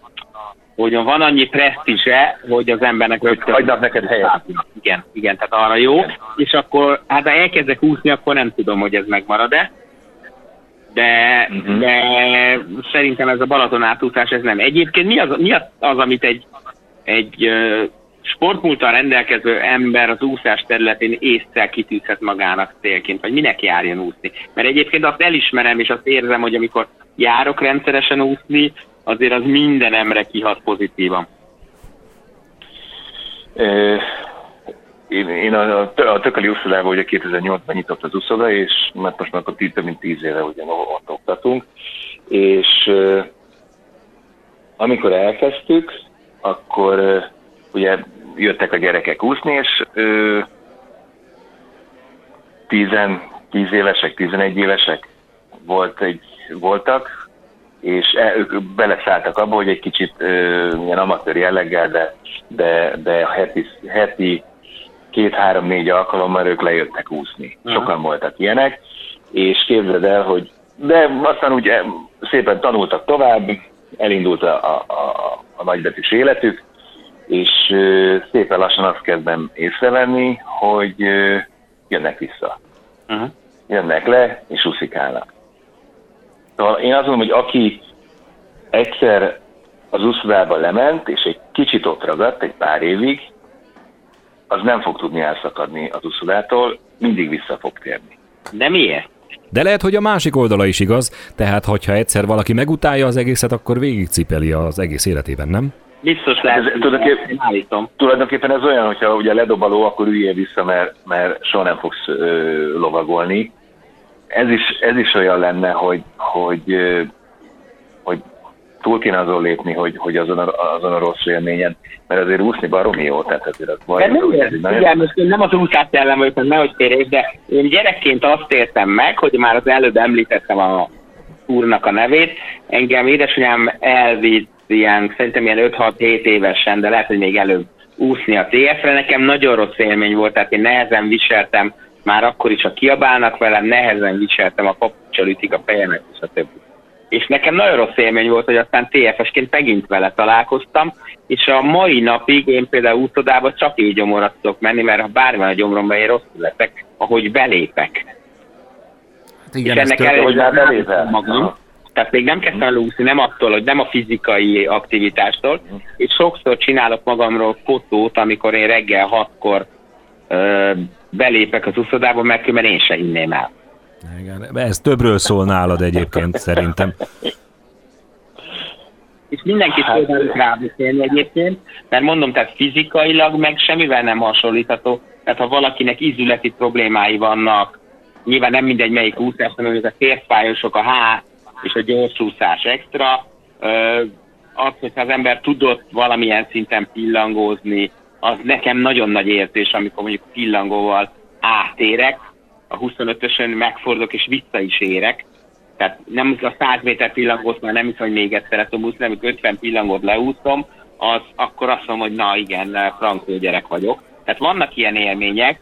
hogy van annyi presztízse, hogy az embernek rögtön... Hagynak neked helyet. Igen, igen, tehát arra jó. Igen. És akkor, hát ha elkezdek úszni, akkor nem tudom, hogy ez megmarad-e. De, uh-huh. de szerintem ez a Balaton átúszás, ez nem. Egyébként mi az, mi az, az amit egy, egy sportmúltal rendelkező ember az úszás területén észre kitűzhet magának célként, vagy minek járjon úszni. Mert egyébként azt elismerem, és azt érzem, hogy amikor járok rendszeresen úszni, azért az mindenemre kihat pozitívan. Én, én a, a Tökeli úszodában ugye 2008-ban nyitott az úszoda, és mert most már akkor több mint 10 éve ugye ott oktatunk, és amikor elkezdtük, akkor ugye jöttek a gyerekek úszni, és ö, 10, 10 évesek, 11 évesek volt egy, voltak, és e, ők beleszálltak abba, hogy egy kicsit ö, ilyen amatőr jelleggel, de, de, de heti, heti két-három-négy alkalommal ők lejöttek úszni. Aha. Sokan voltak ilyenek, és képzeld el, hogy de aztán úgy szépen tanultak tovább, elindult a, a, a, a nagybetűs életük, és szépen lassan azt kezdem észrevenni, hogy jönnek vissza. Uh-huh. Jönnek le, és uszikálnak. Szóval én azt mondom, hogy aki egyszer az úszodába lement, és egy kicsit ott ragadt egy pár évig, az nem fog tudni elszakadni az úszodától, mindig vissza fog térni. De miért? De lehet, hogy a másik oldala is igaz, tehát hogyha egyszer valaki megutálja az egészet, akkor végigcipeli az egész életében, nem? Biztos lehet, ez, tulajdonképpen, állítom. Tulajdonképpen ez olyan, hogyha ugye ledobaló, akkor üljél vissza, mert, mert soha nem fogsz ö, lovagolni. Ez is, ez is olyan lenne, hogy, hogy, ö, hogy túl kéne azon lépni, hogy, hogy azon, a, azon a rossz élményen, mert azért úszni baromi jó, tehát azért az baj. Nem, ez nagyon... igen, most nem az úszás ellen vagyok, nehogy térjék, de én gyerekként azt értem meg, hogy már az előbb említettem a úrnak a nevét, engem édesanyám elvitt ilyen, szerintem ilyen 5-6-7 évesen, de lehet, hogy még előbb úszni a TF-re. Nekem nagyon rossz élmény volt, tehát én nehezen viseltem, már akkor is, ha kiabálnak velem, nehezen viseltem, a papucsal ütik a fejemet, és a többi. És nekem nagyon rossz élmény volt, hogy aztán TFS-ként megint vele találkoztam, és a mai napig én például útodába csak így gyomorra tudok menni, mert ha bármilyen a gyomromban én rosszul leszek, ahogy belépek. Hát igen, és ennek ellenére. Magam, tehát még nem kezdtem el úszni, nem attól, hogy nem a fizikai aktivitástól, és sokszor csinálok magamról fotót, amikor én reggel hatkor ö, belépek az úszodába, mert mert én se inném el. Igen, ez többről szól nálad egyébként szerintem. És mindenkit hát, tudnak rábeszélni egyébként, mert mondom, tehát fizikailag meg semmivel nem hasonlítható. Tehát ha valakinek ízületi problémái vannak, nyilván nem mindegy melyik úszás, hanem ez a férfájosok, a H és a gyorsúszás extra. Az, hogyha az ember tudott valamilyen szinten pillangózni, az nekem nagyon nagy értés, amikor mondjuk pillangóval átérek, a 25-ösön megfordulok és vissza is érek. Tehát nem a 100 méter pillangót már nem hiszem, hogy még egyszer tudom úszni, amikor 50 pillangót leúszom, az akkor azt mondom, hogy na igen, frankó gyerek vagyok. Tehát vannak ilyen élmények,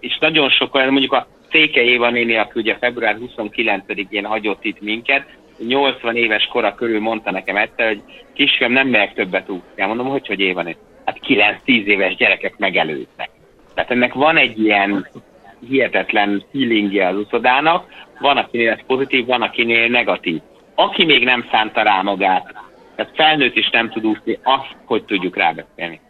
és nagyon sok olyan, mondjuk a Székely Éva néni, aki ugye február 29-én hagyott itt minket, 80 éves kora körül mondta nekem egyszer, hogy kisfiam, nem megyek többet úszni. Mondom, hogy hogy Éva néni? Hát 9-10 éves gyerekek megelőznek. Tehát ennek van egy ilyen hihetetlen feelingje az uszodának, van, akinél ez pozitív, van, akinél negatív. Aki még nem szánta rá magát, tehát felnőtt is nem tud úszni, azt hogy tudjuk rábeszélni.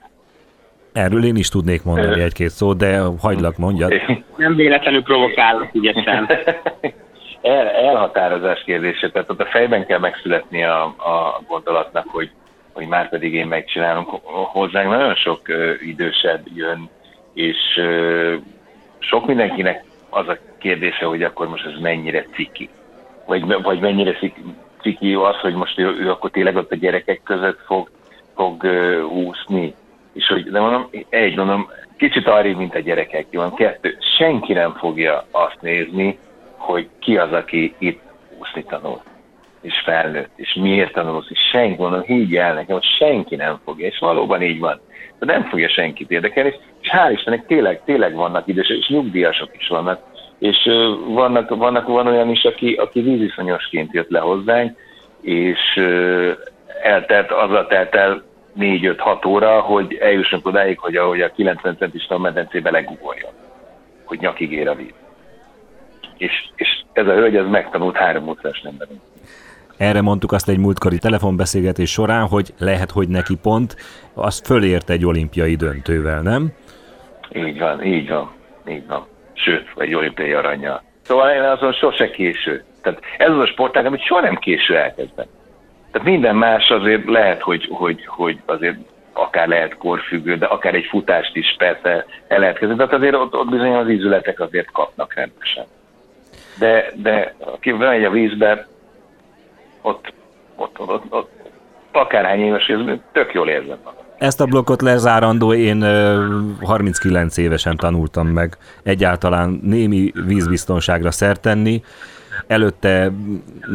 Erről én is tudnék mondani egy-két szót, de hagylak mondjad. Nem véletlenül provokálok ügyesen. El, elhatározás kérdése, tehát ott a fejben kell megszületni a, a gondolatnak, hogy, hogy már pedig én megcsinálom. Hozzánk nagyon sok idősebb jön, és sok mindenkinek az a kérdése, hogy akkor most ez mennyire ciki. Vagy, vagy mennyire ciki az, hogy most ő, ő akkor tényleg ott a gyerekek között fog, fog úszni és hogy, de mondom, egy mondom, kicsit arrébb, mint a gyerekek, van kettő, senki nem fogja azt nézni, hogy ki az, aki itt úszni tanul, és felnőtt, és miért tanulsz, és senki, mondom, higgy el nekem, hogy senki nem fogja, és valóban így van. De nem fogja senkit érdekelni, és hál' Istennek tényleg, tényleg vannak idősek, és nyugdíjasok is vannak, és vannak, vannak, van olyan is, aki, aki víziszonyosként jött le hozzánk, és eltelt, azzal telt el négy-öt-hat óra, hogy eljussunk odáig, hogy ahogy a 90 centis medencébe legugoljon, hogy nyakig ér a víz. És, és ez a hölgy, ez megtanult három utcás nem Erre mondtuk azt egy múltkori telefonbeszélgetés során, hogy lehet, hogy neki pont, az fölért egy olimpiai döntővel, nem? Így van, így van, így van. Sőt, egy olimpiai aranya. Szóval én azon sose késő. Tehát ez az a sportág, amit soha nem késő elkezdeni. Tehát minden más azért lehet, hogy, hogy, hogy azért akár lehet korfüggő, de akár egy futást is persze el lehet kezdeni. Tehát azért ott, ott bizony az ízületek azért kapnak rendesen. De, de aki bemegy a vízbe, ott, ott, ott, ott, ott akárhány éves, tök jól érzem magam. Ezt a blokkot lezárandó én 39 évesen tanultam meg egyáltalán némi vízbiztonságra szertenni. Előtte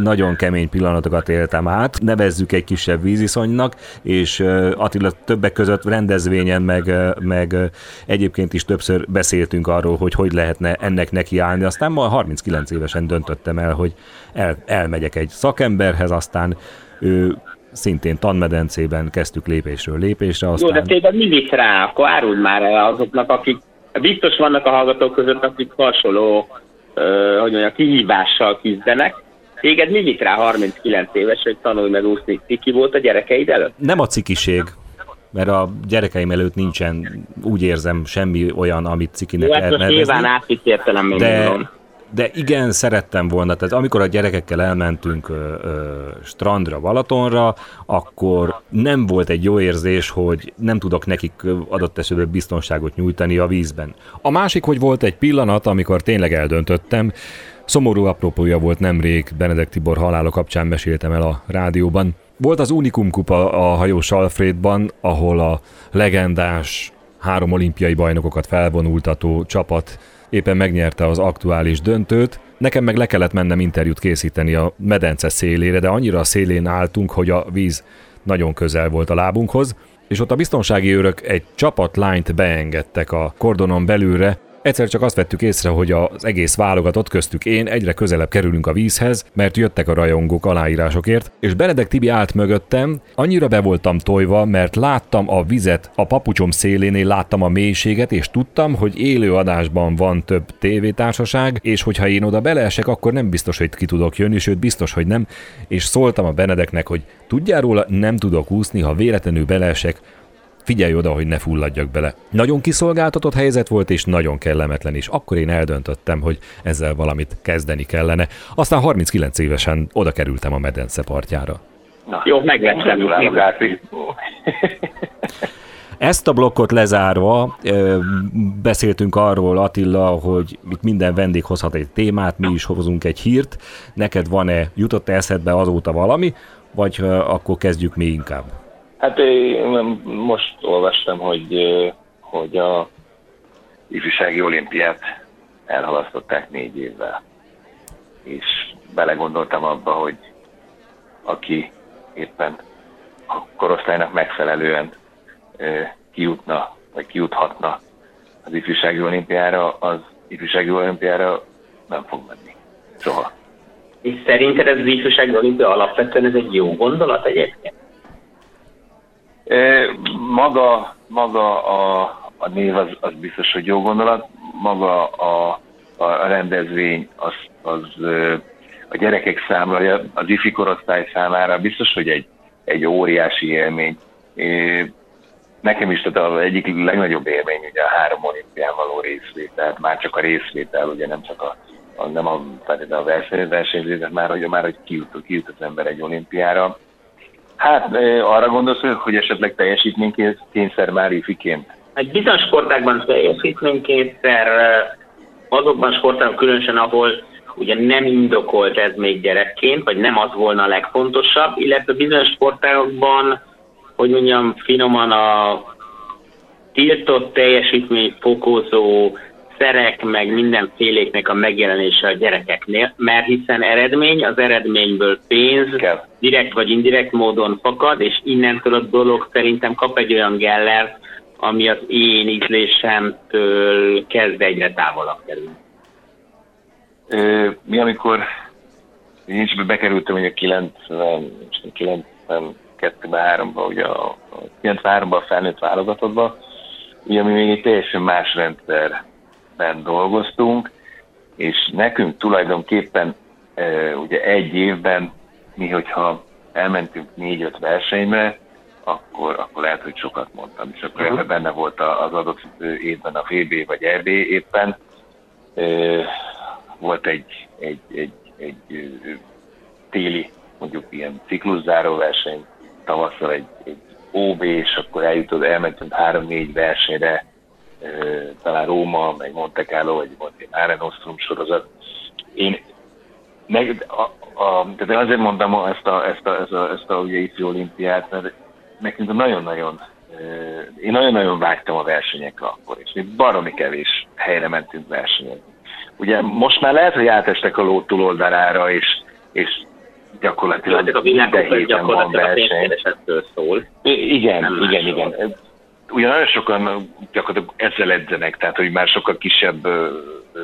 nagyon kemény pillanatokat éltem át, nevezzük egy kisebb víziszonynak, és Attila többek között rendezvényen, meg, meg egyébként is többször beszéltünk arról, hogy hogy lehetne ennek nekiállni. Aztán ma 39 évesen döntöttem el, hogy el, elmegyek egy szakemberhez, aztán ő szintén tanmedencében kezdtük lépésről lépésre. Aztán... Jó, de tényleg mi visz rá? Akkor áruld már el azoknak, akik biztos vannak a hallgatók között, akik hasonló hogy mondjam, kihívással küzdenek. Téged mi vitt rá 39 éves, hogy tanulj meg úszni? Ciki volt a gyerekeid előtt? Nem a cikiség, mert a gyerekeim előtt nincsen, úgy érzem, semmi olyan, amit cikinek Jó, lehet nevezni. Nyilván átvitt értelemben de, de igen, szerettem volna. Tehát amikor a gyerekekkel elmentünk ö, ö, strandra, Balatonra, akkor nem volt egy jó érzés, hogy nem tudok nekik adott esetben biztonságot nyújtani a vízben. A másik, hogy volt egy pillanat, amikor tényleg eldöntöttem, Szomorú apropója volt nemrég, Benedek Tibor halála kapcsán meséltem el a rádióban. Volt az Unikum kupa a hajós Alfredban, ahol a legendás három olimpiai bajnokokat felvonultató csapat éppen megnyerte az aktuális döntőt, nekem meg le kellett mennem interjút készíteni a medence szélére, de annyira a szélén álltunk, hogy a víz nagyon közel volt a lábunkhoz, és ott a biztonsági őrök egy csapat lányt beengedtek a kordonon belülre, Egyszer csak azt vettük észre, hogy az egész válogatott köztük én egyre közelebb kerülünk a vízhez, mert jöttek a rajongók aláírásokért, és Benedek Tibi állt mögöttem, annyira be voltam tojva, mert láttam a vizet a papucsom szélénél, láttam a mélységet, és tudtam, hogy élő adásban van több tévétársaság, és hogyha én oda beleesek, akkor nem biztos, hogy ki tudok jönni, sőt biztos, hogy nem, és szóltam a Benedeknek, hogy tudjál róla, nem tudok úszni, ha véletlenül beleesek, figyelj oda, hogy ne fulladjak bele. Nagyon kiszolgáltatott helyzet volt, és nagyon kellemetlen is. Akkor én eldöntöttem, hogy ezzel valamit kezdeni kellene. Aztán 39 évesen oda kerültem a medence partjára. Na, Jó, megvettem. Ezt a blokkot lezárva beszéltünk arról, Attila, hogy itt minden vendég hozhat egy témát, mi is hozunk egy hírt. Neked van-e, jutott eszedbe azóta valami, vagy akkor kezdjük mi inkább? Hát én most olvastam, hogy, hogy a ifjúsági olimpiát elhalasztották négy évvel. És belegondoltam abba, hogy aki éppen a korosztálynak megfelelően kijutna, vagy kijuthatna az ifjúsági olimpiára, az ifjúsági olimpiára nem fog menni. Soha. És szerinted ez az ifjúsági olimpia alapvetően ez egy jó gondolat egyébként? Maga, maga a, a név az, az biztos, hogy jó gondolat, maga a, a rendezvény az, az a gyerekek számára, az ifi korosztály számára biztos, hogy egy, egy óriási élmény. Nekem is tehát az egyik legnagyobb élmény ugye a három olimpián való részvétel, már csak a részvétel, ugye nem csak a, a nem a, a versenyzés, már hogy, már hogy kijut, kijut az ember egy olimpiára, Hát arra gondolsz, hogy esetleg teljesítménykényszer már ifiként? Egy bizonyos sportákban teljesítménykényszer, azokban sportákban különösen, ahol ugye nem indokolt ez még gyerekként, vagy nem az volna a legfontosabb, illetve bizonyos sportágokban, hogy mondjam, finoman a tiltott teljesítmény fokozó szerek, meg mindenféléknek a megjelenése a gyerekeknél, mert hiszen eredmény, az eredményből pénz, Kell. direkt vagy indirekt módon fakad, és innentől a dolog szerintem kap egy olyan geller, ami az én ízlésemtől kezd egyre távolabb kerülni. Mi amikor én is bekerültem ugye 90, 92-ben, 3-ba, ugye a 93-ban a felnőtt válogatottba, ugye mi még egy teljesen más rendszer ben dolgoztunk, és nekünk tulajdonképpen ugye egy évben mi, hogyha elmentünk négy-öt versenyre, akkor, akkor lehet, hogy sokat mondtam, és akkor uh-huh. benne volt az adott évben a VB vagy EB éppen. Volt egy, egy, egy, egy téli, mondjuk ilyen cikluszáró verseny, tavasszal egy, egy OB, és akkor eljutod, elmentünk három-négy versenyre, talán Róma, meg Monte Carlo, vagy volt egy Mare Nostrum sorozat. Én meg, a, a, tehát azért mondtam ezt a, ezt a, ezt a, ezt a ugye ifjú olimpiát, mert nekünk nagyon-nagyon, én nagyon-nagyon vágytam a versenyekre akkor, és mi baromi kevés helyre mentünk versenyezni. Ugye most már lehet, hogy átestek a ló túloldalára, és, és gyakorlatilag a minden héten van verseny. szól. Igen, Nem igen, igen. Ugye nagyon sokan gyakorlatilag ezzel edzenek, tehát hogy már sokkal kisebb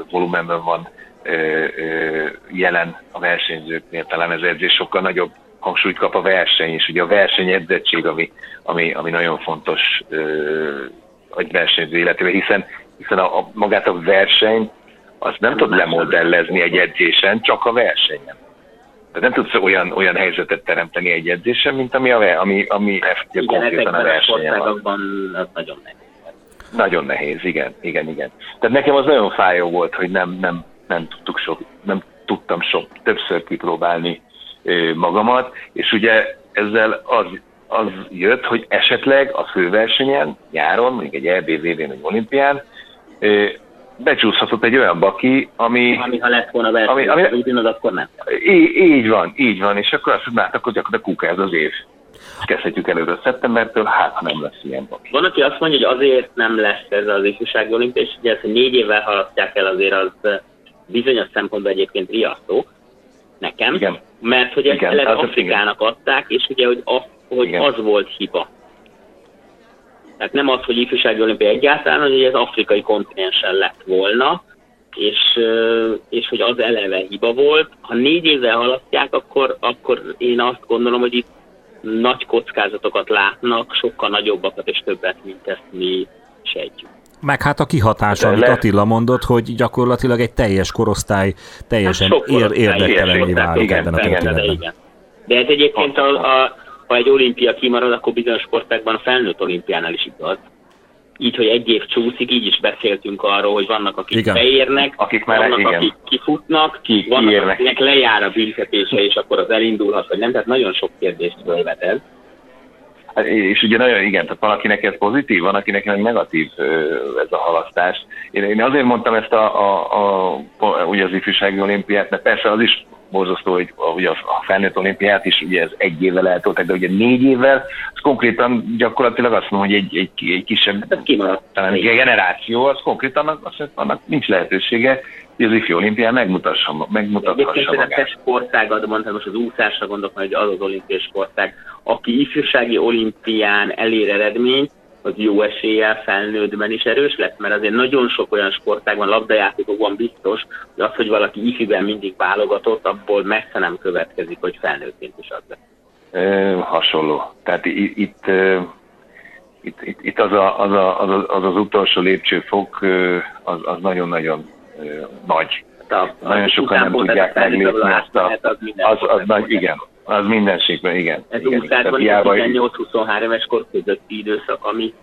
volumenben van jelen a versenyzőknél, talán ez edzés sokkal nagyobb hangsúlyt kap a verseny, és ugye a verseny edzettség, ami, ami, ami nagyon fontos egy versenyző életében, hiszen, hiszen a, a, magát a verseny azt nem tud lemodellezni egy edzésen, csak a versenyen. Tehát nem tudsz olyan, olyan helyzetet teremteni egy edzésen, mint ami, a, ami, ami igen, konkrétan a versenyen van. az nagyon nehéz. Nagyon nehéz, igen, igen, igen. Tehát nekem az nagyon fájó volt, hogy nem, nem, nem tudtuk sok, nem tudtam sok, többször kipróbálni magamat, és ugye ezzel az, az jött, hogy esetleg a főversenyen, nyáron, mondjuk egy EBVV-n vagy olimpián, becsúszhatott egy olyan baki, ami... Ami ha lett volna verseny, ami, ami, tudod, akkor nem. Így, így van, így van, és akkor azt mondom, hát akkor gyakorlatilag kuka ez az év. Kezdhetjük előre szeptembertől, hát ha nem lesz ilyen baki. Van, aki azt mondja, hogy azért nem lesz ez az ifjúsági olimpia, és ugye ezt, hogy négy évvel haladják el, azért az bizonyos szempontból egyébként riasztó nekem, igen. mert hogy ezt igen, Afrikának igen. adták, és ugye, hogy, az, hogy az volt hiba. Tehát nem az, hogy ifjúsági olimpia egyáltalán, hogy ez afrikai kontinensen lett volna, és, és hogy az eleve hiba volt. Ha négy évvel halasztják, akkor, akkor én azt gondolom, hogy itt nagy kockázatokat látnak, sokkal nagyobbakat és többet, mint ezt mi sejtjük. Meg hát a kihatás, amit le... Attila mondott, hogy gyakorlatilag egy teljes korosztály teljesen hát ér, érdektelené válik ebben a történetben. Igen. De ez egyébként, a, a, ha egy olimpia kimarad, akkor bizonyos sportákban a felnőtt olimpiánál is igaz. Így, hogy egy év csúszik, így is beszéltünk arról, hogy vannak, akik igen. beérnek, akik már vannak, igen. akik kifutnak, ki, vannak, kiérnek. akinek lejár a büntetése, és akkor az elindulhat, vagy nem. Tehát nagyon sok kérdést fölvet ez. Hát, és ugye nagyon, igen, tehát van, akinek ez pozitív, van, akinek meg negatív ez a halasztás. Én, én azért mondtam ezt a, a, a, ugye az ifjúsági olimpiát, mert persze az is borzasztó, hogy ugye a felnőtt olimpiát is ugye ez egy évvel eltolták, de ugye négy évvel, az konkrétan gyakorlatilag azt mondom, hogy egy, egy, egy kisebb, hát talán egy generáció, az konkrétan az, annak nincs lehetősége, hogy az ifjú olimpián megmutassa, megmutathassa Egyébként magát. Egyébként sportágat mondtam, most az úszásra gondolok, hogy az az olimpiai sportág, aki ifjúsági olimpián elér eredményt, az jó eséllyel felnőttben is erős lett, mert azért nagyon sok olyan sportág van, labdajátékokban biztos, hogy az, hogy valaki ifiben mindig válogatott, abból messze nem következik, hogy felnőttként is az lesz. E, hasonló. Tehát itt, itt, itt, itt, itt az, a, az, a, az, az az utolsó lépcsőfok, az, az nagyon-nagyon nagy. Hát a, nagyon sokan nem tudják meglépni ezt a... Az, az, az nagy, igen, az mindenségben, igen. Ez igen, úszásban is 18-23 éves kor közötti időszak, ami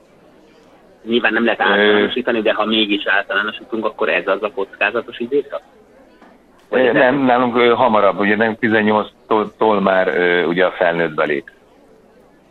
nyilván nem lehet általánosítani, de ha mégis általánosítunk, akkor ez az a kockázatos időszak? nem, nem, nálunk hamarabb, ugye nem 18-tól már ugye a felnőtt belép.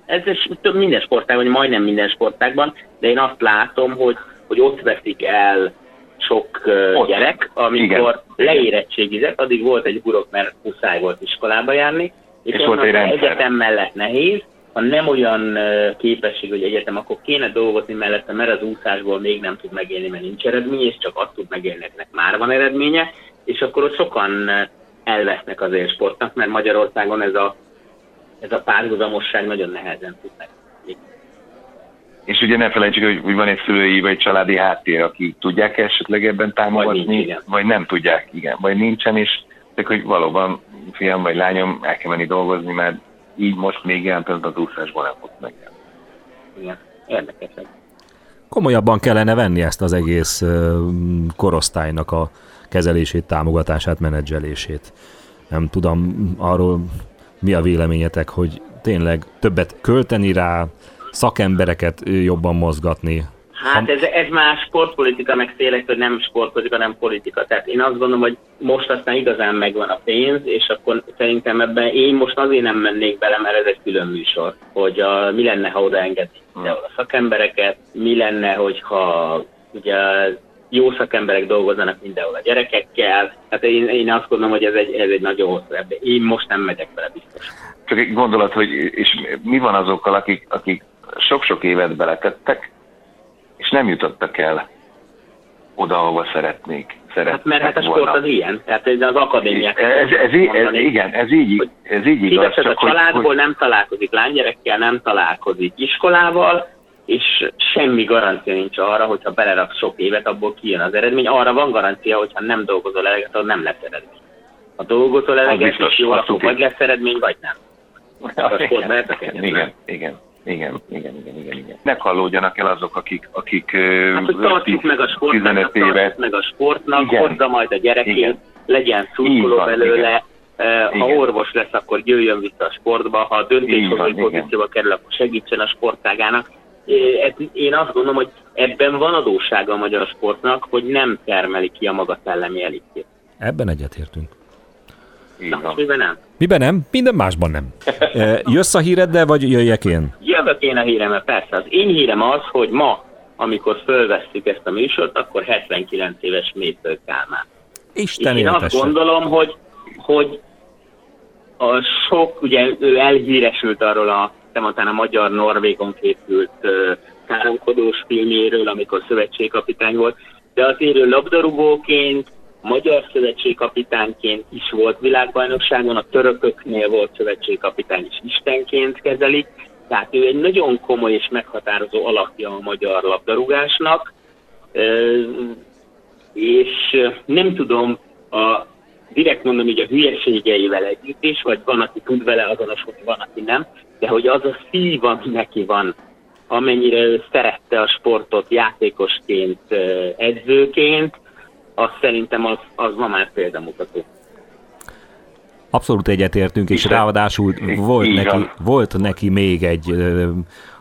Ez több minden sportágban, vagy majdnem minden sportágban, de én azt látom, hogy, hogy ott veszik el sok Ott. gyerek, amikor Igen. leérettségizett, addig volt egy burok, mert muszáj volt iskolába járni, és, és volt egy egyetem mellett nehéz, ha nem olyan képesség, hogy egyetem, akkor kéne dolgozni mellette, mert az úszásból még nem tud megélni, mert nincs eredmény, és csak azt tud megélni, hogy már van eredménye, és akkor ott sokan elvesznek az sportnak, mert Magyarországon ez a, ez a párhuzamosság nagyon nehezen tud meg. És ugye ne felejtsük, hogy van egy szülői vagy családi háttér, akik tudják esetleg ebben támogatni, vagy, nincs, vagy nem tudják, igen, vagy nincsen, és csak hogy valóban fiam vagy lányom el kell menni dolgozni, mert így most még jelen pillanatban a úszásból nem fog meg. Igen, érdekes. Komolyabban kellene venni ezt az egész korosztálynak a kezelését, támogatását, menedzselését. Nem tudom, arról Mi a véleményetek, hogy tényleg többet költeni rá, szakembereket jobban mozgatni? Hát ez, ez már sportpolitika, meg tényleg, hogy nem sportpolitika, nem politika. Tehát én azt gondolom, hogy most aztán igazán megvan a pénz, és akkor szerintem ebben én most azért nem mennék bele, mert ez egy külön műsor, hogy a, mi lenne, ha odaengedik a szakembereket, mi lenne, hogyha ugye jó szakemberek dolgozzanak mindenhol a gyerekekkel. Hát én, én azt gondolom, hogy ez egy, ez egy nagyon hosszú ebbe. Én most nem megyek bele biztos. Csak egy gondolat, hogy és mi van azokkal, akik, akik sok-sok évet beletettek, és nem jutottak el oda, ahova szeretnék. Hát mert hát a sport volna. az ilyen, tehát az akadémiák. Ez, ez, ez, ez, igen, ez így, ez így igaz. Csak a családból hogy, nem találkozik lánygyerekkel, nem találkozik iskolával, és semmi garancia nincs arra, hogyha belerak sok évet, abból kijön az eredmény. Arra van garancia, hogyha nem dolgozol eleget, akkor nem lesz eredmény. Ha dolgozol eleget, és jó, akkor vagy lesz eredmény, vagy nem. A igen, igen, igen. Igen, igen, igen, igen, igen. Ne hallódjanak el azok, akik, akik hát, hogy meg a sportnak, évet. meg a sportnak, igen. hozza majd a gyerekét, igen. legyen szurkoló belőle, igen. ha igen. orvos lesz, akkor jöjjön vissza a sportba, ha a döntéshozói pozícióba kerül, akkor segítsen a sportágának. Én azt gondolom, hogy ebben van adóssága a magyar sportnak, hogy nem termeli ki a maga szellemi elitjét. Ebben egyetértünk. Na, miben nem? Miben nem? Minden másban nem. Jössz a híreddel, vagy jöjjek én? Jövök én a hírem, persze. Az én hírem az, hogy ma, amikor fölvesztük ezt a műsort, akkor 79 éves Mésző Kálmán. Isten én azt gondolom, hogy, hogy a sok, ugye ő elhíresült arról a, tematán a magyar-norvégon készült uh, káromkodós filméről, amikor szövetségkapitány volt, de azért ő labdarúgóként, magyar szövetségkapitányként is volt világbajnokságon, a törököknél volt szövetségkapitány is istenként kezelik, tehát ő egy nagyon komoly és meghatározó alakja a magyar labdarúgásnak, és nem tudom a direkt mondom, hogy a hülyeségeivel együtt is, vagy van, aki tud vele azonosulni, van, aki nem, de hogy az a szív, ami neki van, amennyire ő szerette a sportot játékosként, edzőként, az szerintem az, az ma már példamutató. Abszolút egyetértünk, és ráadásul volt neki, volt neki még egy ö,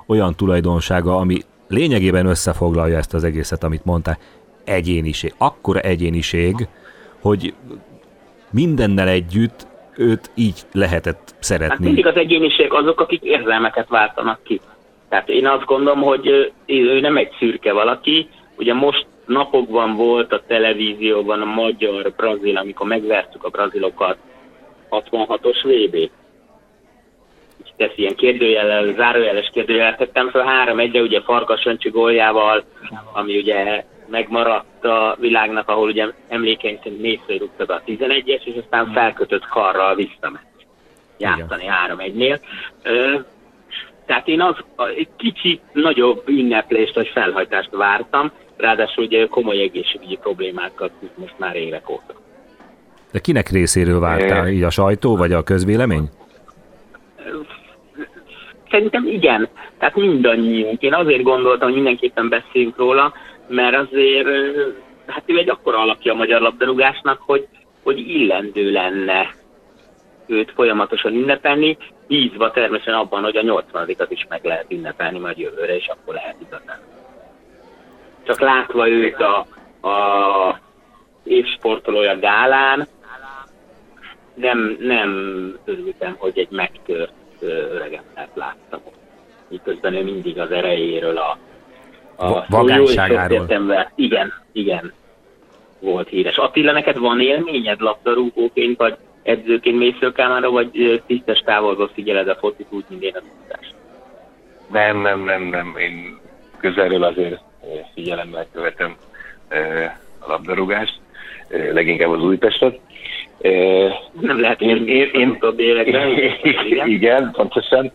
olyan tulajdonsága, ami lényegében összefoglalja ezt az egészet, amit mondtál. Egyéniség. Akkora egyéniség, hogy mindennel együtt őt így lehetett szeretni. Hát mindig az egyéniség azok, akik érzelmeket váltanak ki. Tehát én azt gondolom, hogy ő nem egy szürke valaki. Ugye most napokban volt a televízióban a magyar-brazil, amikor megvertük a brazilokat 66-os VB. Tesz ilyen kérdőjellel, zárójeles kérdőjellel tettem fel három egyre, ugye Farkas Öncsi góljával, ami ugye megmaradt a világnak, ahol ugye emlékeim szerint négyször rúgta be a 11-es, és aztán felkötött karral visszament játszani 3-1-nél. Tehát én az egy kicsit nagyobb ünneplést vagy felhajtást vártam, ráadásul ugye komoly egészségügyi problémákkal küzd most már évek óta. De kinek részéről vártál? Így a sajtó, vagy a közvélemény? Szerintem igen. Tehát mindannyiunk. Én azért gondoltam, hogy mindenképpen beszéljünk róla, mert azért hát ő egy akkora alakja a magyar labdarúgásnak, hogy, hogy illendő lenne őt folyamatosan ünnepelni, bízva természetesen abban, hogy a 80-at is meg lehet ünnepelni majd jövőre, és akkor lehet igazán csak látva őt a, a évsportolója gálán, nem, nem örültem, hogy egy megtört öregembert láttam. Miközben ő mindig az erejéről, a, a vagányságáról. Igen, igen, volt híres. Attila, neked van élményed labdarúgóként, vagy edzőként mészőkámára, vagy tisztes távolból figyeled a focit úgy, mint én a tudást? Nem, nem, nem, nem. Én közelről azért figyelemmel követem a labdarúgást, leginkább az Újpestet. Nem lehet én, én, én, én, igen. pontosan.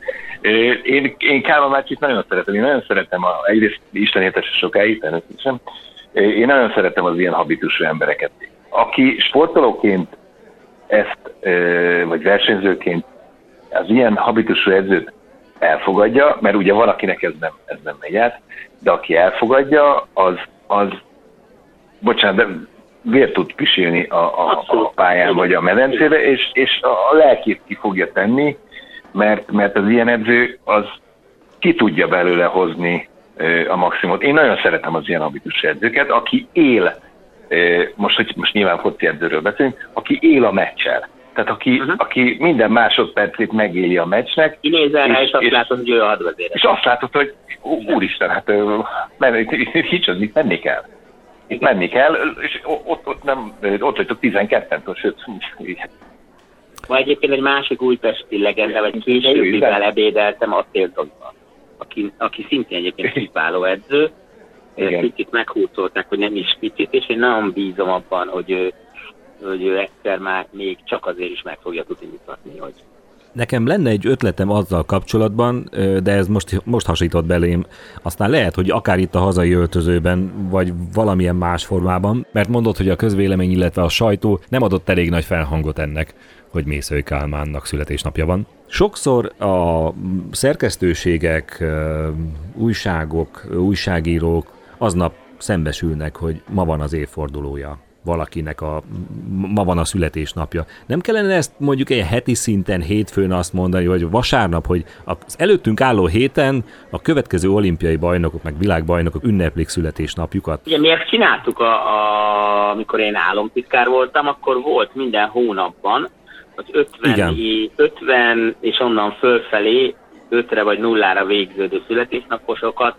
Én, én Kálma Márcsit nagyon szeretem. Én nagyon szeretem, a, egyrészt Isten értese sokáig, természetesen. Én nagyon szeretem az ilyen habitusú embereket. Aki sportolóként ezt, vagy versenyzőként az ilyen habitusú edzőt elfogadja, mert ugye valakinek ez nem, ez nem megy át, de aki elfogadja, az, az bocsánat, de vér tud pisilni a, a, a pályán vagy a medencébe, és, és a lelkét ki fogja tenni, mert, mert az ilyen edző az ki tudja belőle hozni a maximumot. Én nagyon szeretem az ilyen habitus edzőket, aki él, most, hogy most nyilván foci edzőről beszélünk, aki él a meccsel. Tehát aki, uh-huh. aki minden másodpercét megéli a meccsnek. Kinézel rá, és, és azt látod, hogy ő a hadvezér. És azt látod, hogy úristen, hát kicsit mit menni kell. Itt menni kell, és ott, ott, nem, ott vagytok 12-től, sőt, vagy egyébként egy másik újpesti legenda, vagy később, mivel ebédeltem, a Tiltonban, aki, aki szintén egyébként kiváló edző. Igen. Picit meghúzolták, hogy nem is picit, és én nagyon bízom abban, hogy ő, hogy ő egyszer már még csak azért is meg fogja tudni mutatni, hogy Nekem lenne egy ötletem azzal kapcsolatban, de ez most, most hasított belém. Aztán lehet, hogy akár itt a hazai öltözőben, vagy valamilyen más formában, mert mondod, hogy a közvélemény, illetve a sajtó nem adott elég nagy felhangot ennek, hogy Mészői Kálmánnak születésnapja van. Sokszor a szerkesztőségek, újságok, újságírók aznap szembesülnek, hogy ma van az évfordulója valakinek a, ma van a születésnapja. Nem kellene ezt mondjuk egy heti szinten, hétfőn azt mondani, vagy vasárnap, hogy az előttünk álló héten a következő olimpiai bajnokok, meg világbajnokok ünneplik születésnapjukat? Ugye mi ezt csináltuk, a, a, amikor én államtitkár voltam, akkor volt minden hónapban az 50, Igen. 50 és onnan fölfelé 5-re vagy nullára végződő születésnaposokat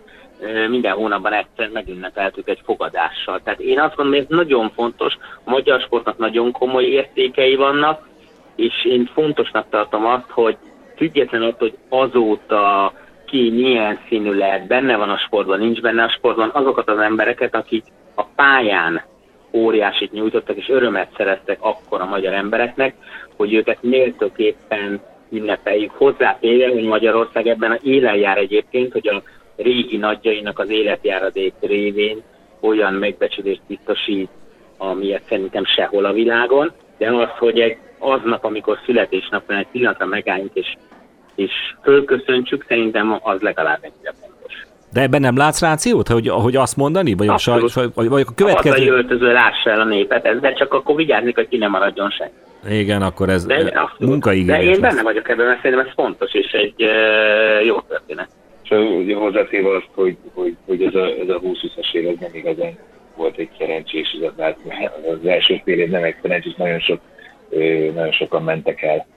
minden hónapban egyszer megünnepeltük egy fogadással. Tehát én azt gondolom, hogy ez nagyon fontos, a magyar sportnak nagyon komoly értékei vannak, és én fontosnak tartom azt, hogy független attól, hogy azóta ki milyen színű lehet, benne van a sportban, nincs benne a sportban, azokat az embereket, akik a pályán óriásit nyújtottak, és örömet szereztek akkor a magyar embereknek, hogy őket méltóképpen ünnepeljük. Hozzátéve, hogy Magyarország ebben a élen jár egyébként, hogy a régi nagyjainak az életjáradék révén olyan megbecsülést biztosít, amilyet szerintem sehol a világon, de az, hogy egy aznap, amikor születésnapon egy pillanatra megálljunk és, és fölköszöntsük, szerintem az legalább ennyire fontos. De ebben nem látsz rációt, hogy, hogy azt mondani? Vagy, a, saj, vagy, vagy a következő... A öltöző lássa el a népet, de csak akkor vigyázni, hogy ki nem maradjon senki. Igen, akkor ez de, munkaigényes. De én benne vagyok ebben, mert szerintem ez fontos, és egy uh, jó történet. És ugye hozzátéve azt, hogy, hogy, hogy ez a, ez a 20-20-as év nem igazán volt egy szerencsés, az, az első fél év nem egy szerencsés, nagyon, sok, nagyon sokan mentek el,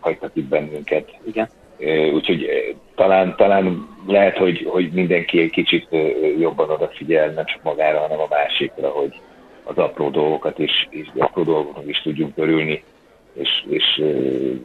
hagytak itt bennünket. Igen. Úgyhogy talán, talán lehet, hogy, hogy mindenki egy kicsit jobban odafigyel, nem csak magára, hanem a másikra, hogy az apró dolgokat is, és apró dolgoknak is tudjunk örülni, és, és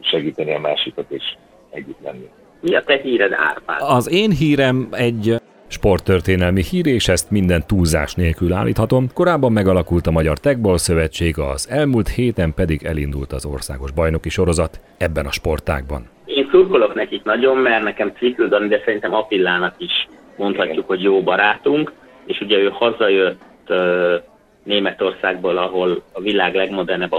segíteni a másikat, és együtt lenni. Mi a te híred, Árpád? Az én hírem egy sporttörténelmi hír, és ezt minden túlzás nélkül állíthatom. Korábban megalakult a Magyar Tegball Szövetség, az elmúlt héten pedig elindult az országos bajnoki sorozat ebben a sportágban. Én szurkolok nekik nagyon, mert nekem Cikl de szerintem Apillának is mondhatjuk, hogy jó barátunk, és ugye ő hazajött Németországból, ahol a világ legmodernebb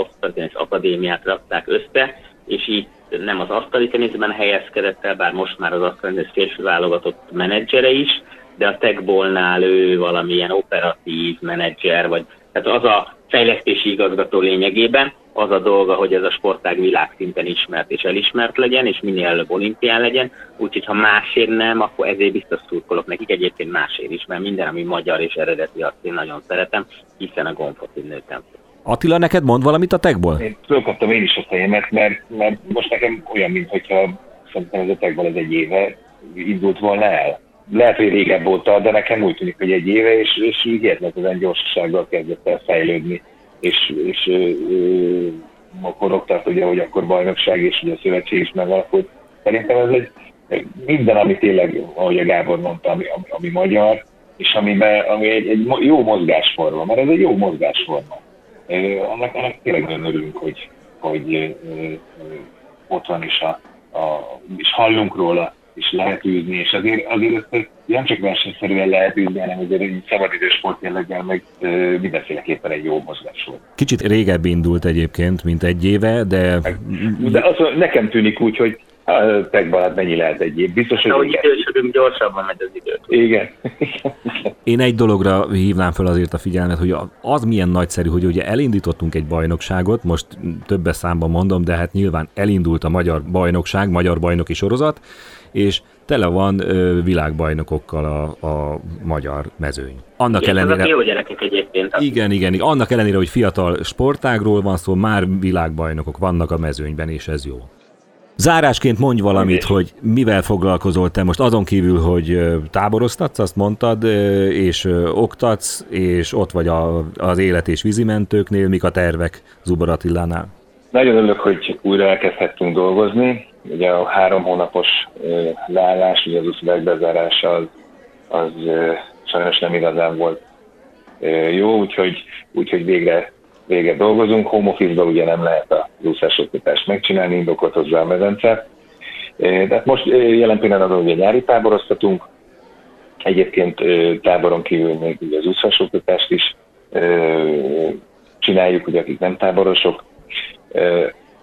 akadémiát rakták össze, és így nem az asztali teniszben helyezkedett el, bár most már az asztali tenisz férfi válogatott menedzsere is, de a techbolnál ő valamilyen operatív menedzser, vagy tehát az a fejlesztési igazgató lényegében, az a dolga, hogy ez a sportág világszinten ismert és elismert legyen, és minél előbb olimpián legyen, úgyhogy ha másért nem, akkor ezért biztos szurkolok nekik, egyébként másért is, mert minden, ami magyar és eredeti, azt én nagyon szeretem, hiszen a gombot nőttem. Attila, neked mond valamit a tekból? Én fölkaptam én is a fejemet, mert, mert most nekem olyan, mintha szerintem ez a tekból ez egy éve indult volna el. Lehet, hogy régebb óta, de nekem úgy tűnik, hogy egy éve, és, és így érletlen gyorsasággal kezdett el fejlődni. És, és ö, ö, akkor ott tart, ugye, hogy akkor bajnokság, és ugye a szövetség is megalakult. Szerintem ez egy minden, ami tényleg, ahogy a Gábor mondta, ami, ami, ami magyar, és amiben, ami egy, egy jó mozgásforma, mert ez egy jó mozgásforma annak, annak tényleg nagyon örülünk, hogy, hogy ott van, és, a, a, és hallunk róla, és lehet űzni, és azért, azért ezt nem csak versenyszerűen lehet űzni, hanem azért egy szabadidős sport jelleggel meg mindenféleképpen egy jó mozgás volt. Kicsit régebb indult egyébként, mint egy éve, de... De az, nekem tűnik úgy, hogy Tekban hát mennyi lehet egy év? Biztos, hogy... Ahogy idősödünk, gyorsabban megy az idő. Igen. Én egy dologra hívnám fel azért a figyelmet, hogy az milyen nagyszerű, hogy ugye elindítottunk egy bajnokságot, most többes számban mondom, de hát nyilván elindult a magyar bajnokság, magyar bajnoki sorozat, és tele van ö, világbajnokokkal a, a magyar mezőny. Annak igen, ellenére... jó gyerekek egyébként. Igen, igen, igen, annak ellenére, hogy fiatal sportágról van szó, már világbajnokok vannak a mezőnyben, és ez jó. Zárásként mondj valamit, hogy mivel foglalkozol te most, azon kívül, hogy táboroztatsz, azt mondtad, és oktatsz, és ott vagy a, az élet és vízimentőknél, mik a tervek Zubar Attilánál? Nagyon örülök, hogy újra elkezdhettünk dolgozni. Ugye a három hónapos leállás, ugye az uszulák bezárása az, az sajnos nem igazán volt jó, úgyhogy, úgyhogy végre végre dolgozunk. Home office ugye nem lehet a úszásoktatást megcsinálni, indokolt hozzá a medence. De hát most jelen pillanatban ugye nyári táboroztatunk, egyébként táboron kívül még ugye az úszásoktatást is csináljuk, ugye akik nem táborosok.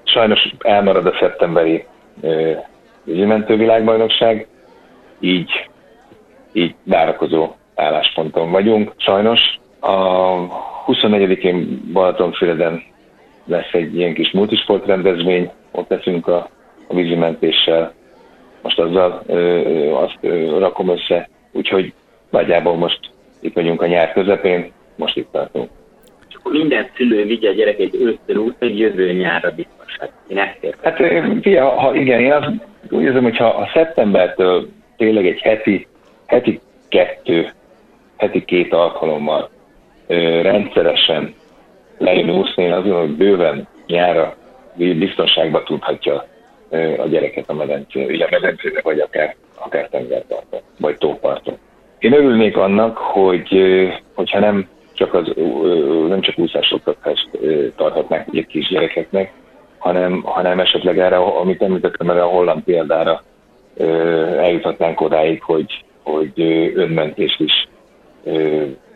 Sajnos elmarad a szeptemberi vízimentő világbajnokság, így, így várakozó állásponton vagyunk. Sajnos a 24-én Balatonfüreden lesz egy ilyen kis multisport rendezvény, ott leszünk a, a vízimentéssel, most azzal ö, ö, azt ö, rakom össze, úgyhogy nagyjából most itt vagyunk a nyár közepén, most itt tartunk. És akkor minden szülő vigye a gyerekét ősztől út, hogy jövő nyárra biztonság. Én ezt értem. Hát fia, ha igen, én azt úgy érzem, hogyha a szeptembertől tényleg egy heti, heti kettő, heti két alkalommal rendszeresen lejön úszni, én azt gondolom, hogy bőven nyára biztonságba tudhatja a gyereket a medencén, ugye a medencébe, vagy akár, akár tengerparton, vagy tóparton. Én örülnék annak, hogy hogyha nem csak, az, nem csak úszásoktatást tarthatnák egy kisgyerekeknek, hanem, hanem esetleg erre, amit említettem, erre a holland példára eljuthatnánk odáig, hogy, hogy önmentést is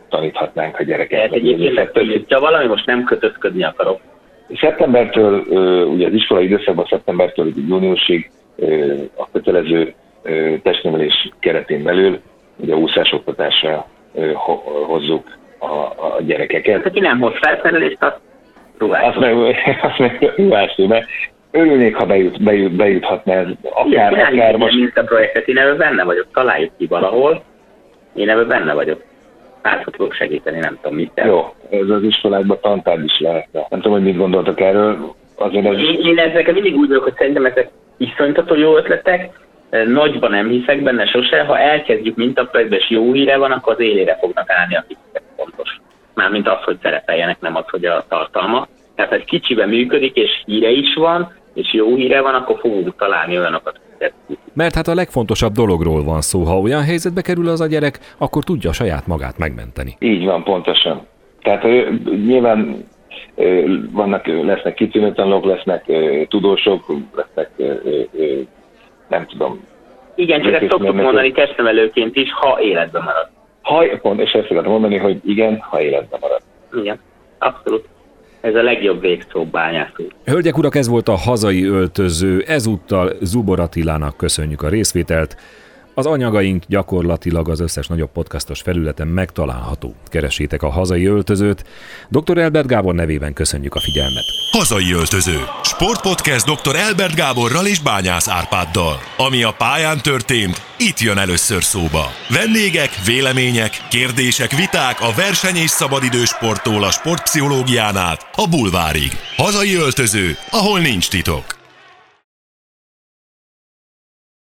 taníthatnánk a gyereket. Tehát egyébként, ha valami most nem kötözködni akarok. Szeptembertől, ugye az iskolai időszakban szeptembertől júniusig a kötelező testnevelés keretén belül ugye a úszásoktatásra hozzuk a, a gyerekeket. Tehát aki nem hoz felszerelést, azt ruhás. Azt meg, azt meg ruhás, mert örülnék, ha bejut, bejut, bejuthatna ez akár, Igen, akár most. Mint a projektet, én ebben benne vagyok, találjuk ki valahol, én ebben benne vagyok hát tudok segíteni, nem tudom mit. Jó, ez az iskolákban tantárgy is lehet. Nem tudom, hogy mit gondoltak erről. Azért ez... Én, én ezeket mindig úgy vagyok, hogy szerintem ezek iszonytató jó ötletek, nagyban nem hiszek benne sose, ha elkezdjük mintaprojektbe, és jó híre van, akkor az élére fognak állni, akik fontos. Mármint az, hogy szerepeljenek, nem az, hogy a tartalma. Tehát, ha egy kicsiben működik, és híre is van, és jó híre van, akkor fogunk találni olyanokat, mert hát a legfontosabb dologról van szó, ha olyan helyzetbe kerül az a gyerek, akkor tudja saját magát megmenteni. Így van, pontosan. Tehát nyilván vannak, lesznek kitűnő tanulók, lesznek tudósok, lesznek nem tudom. Igen, csak ezt szoktuk mondani testnevelőként is, ha életben marad. Ha, pont, és ezt szeretném mondani, hogy igen, ha életben marad. Igen, abszolút. Ez a legjobb végszó bányász Hölgyek, urak, ez volt a hazai öltöző. Ezúttal Zubor Attilának köszönjük a részvételt. Az anyagaink gyakorlatilag az összes nagyobb podcastos felületen megtalálható. Keresétek a hazai öltözőt. Dr. Elbert Gábor nevében köszönjük a figyelmet. Hazai öltöző. Sportpodcast dr. Elbert Gáborral és Bányász Árpáddal. Ami a pályán történt, itt jön először szóba. Vendégek, vélemények, kérdések, viták a verseny és szabadidős sporttól a sportpszichológián át a bulvárig. Hazai öltöző, ahol nincs titok.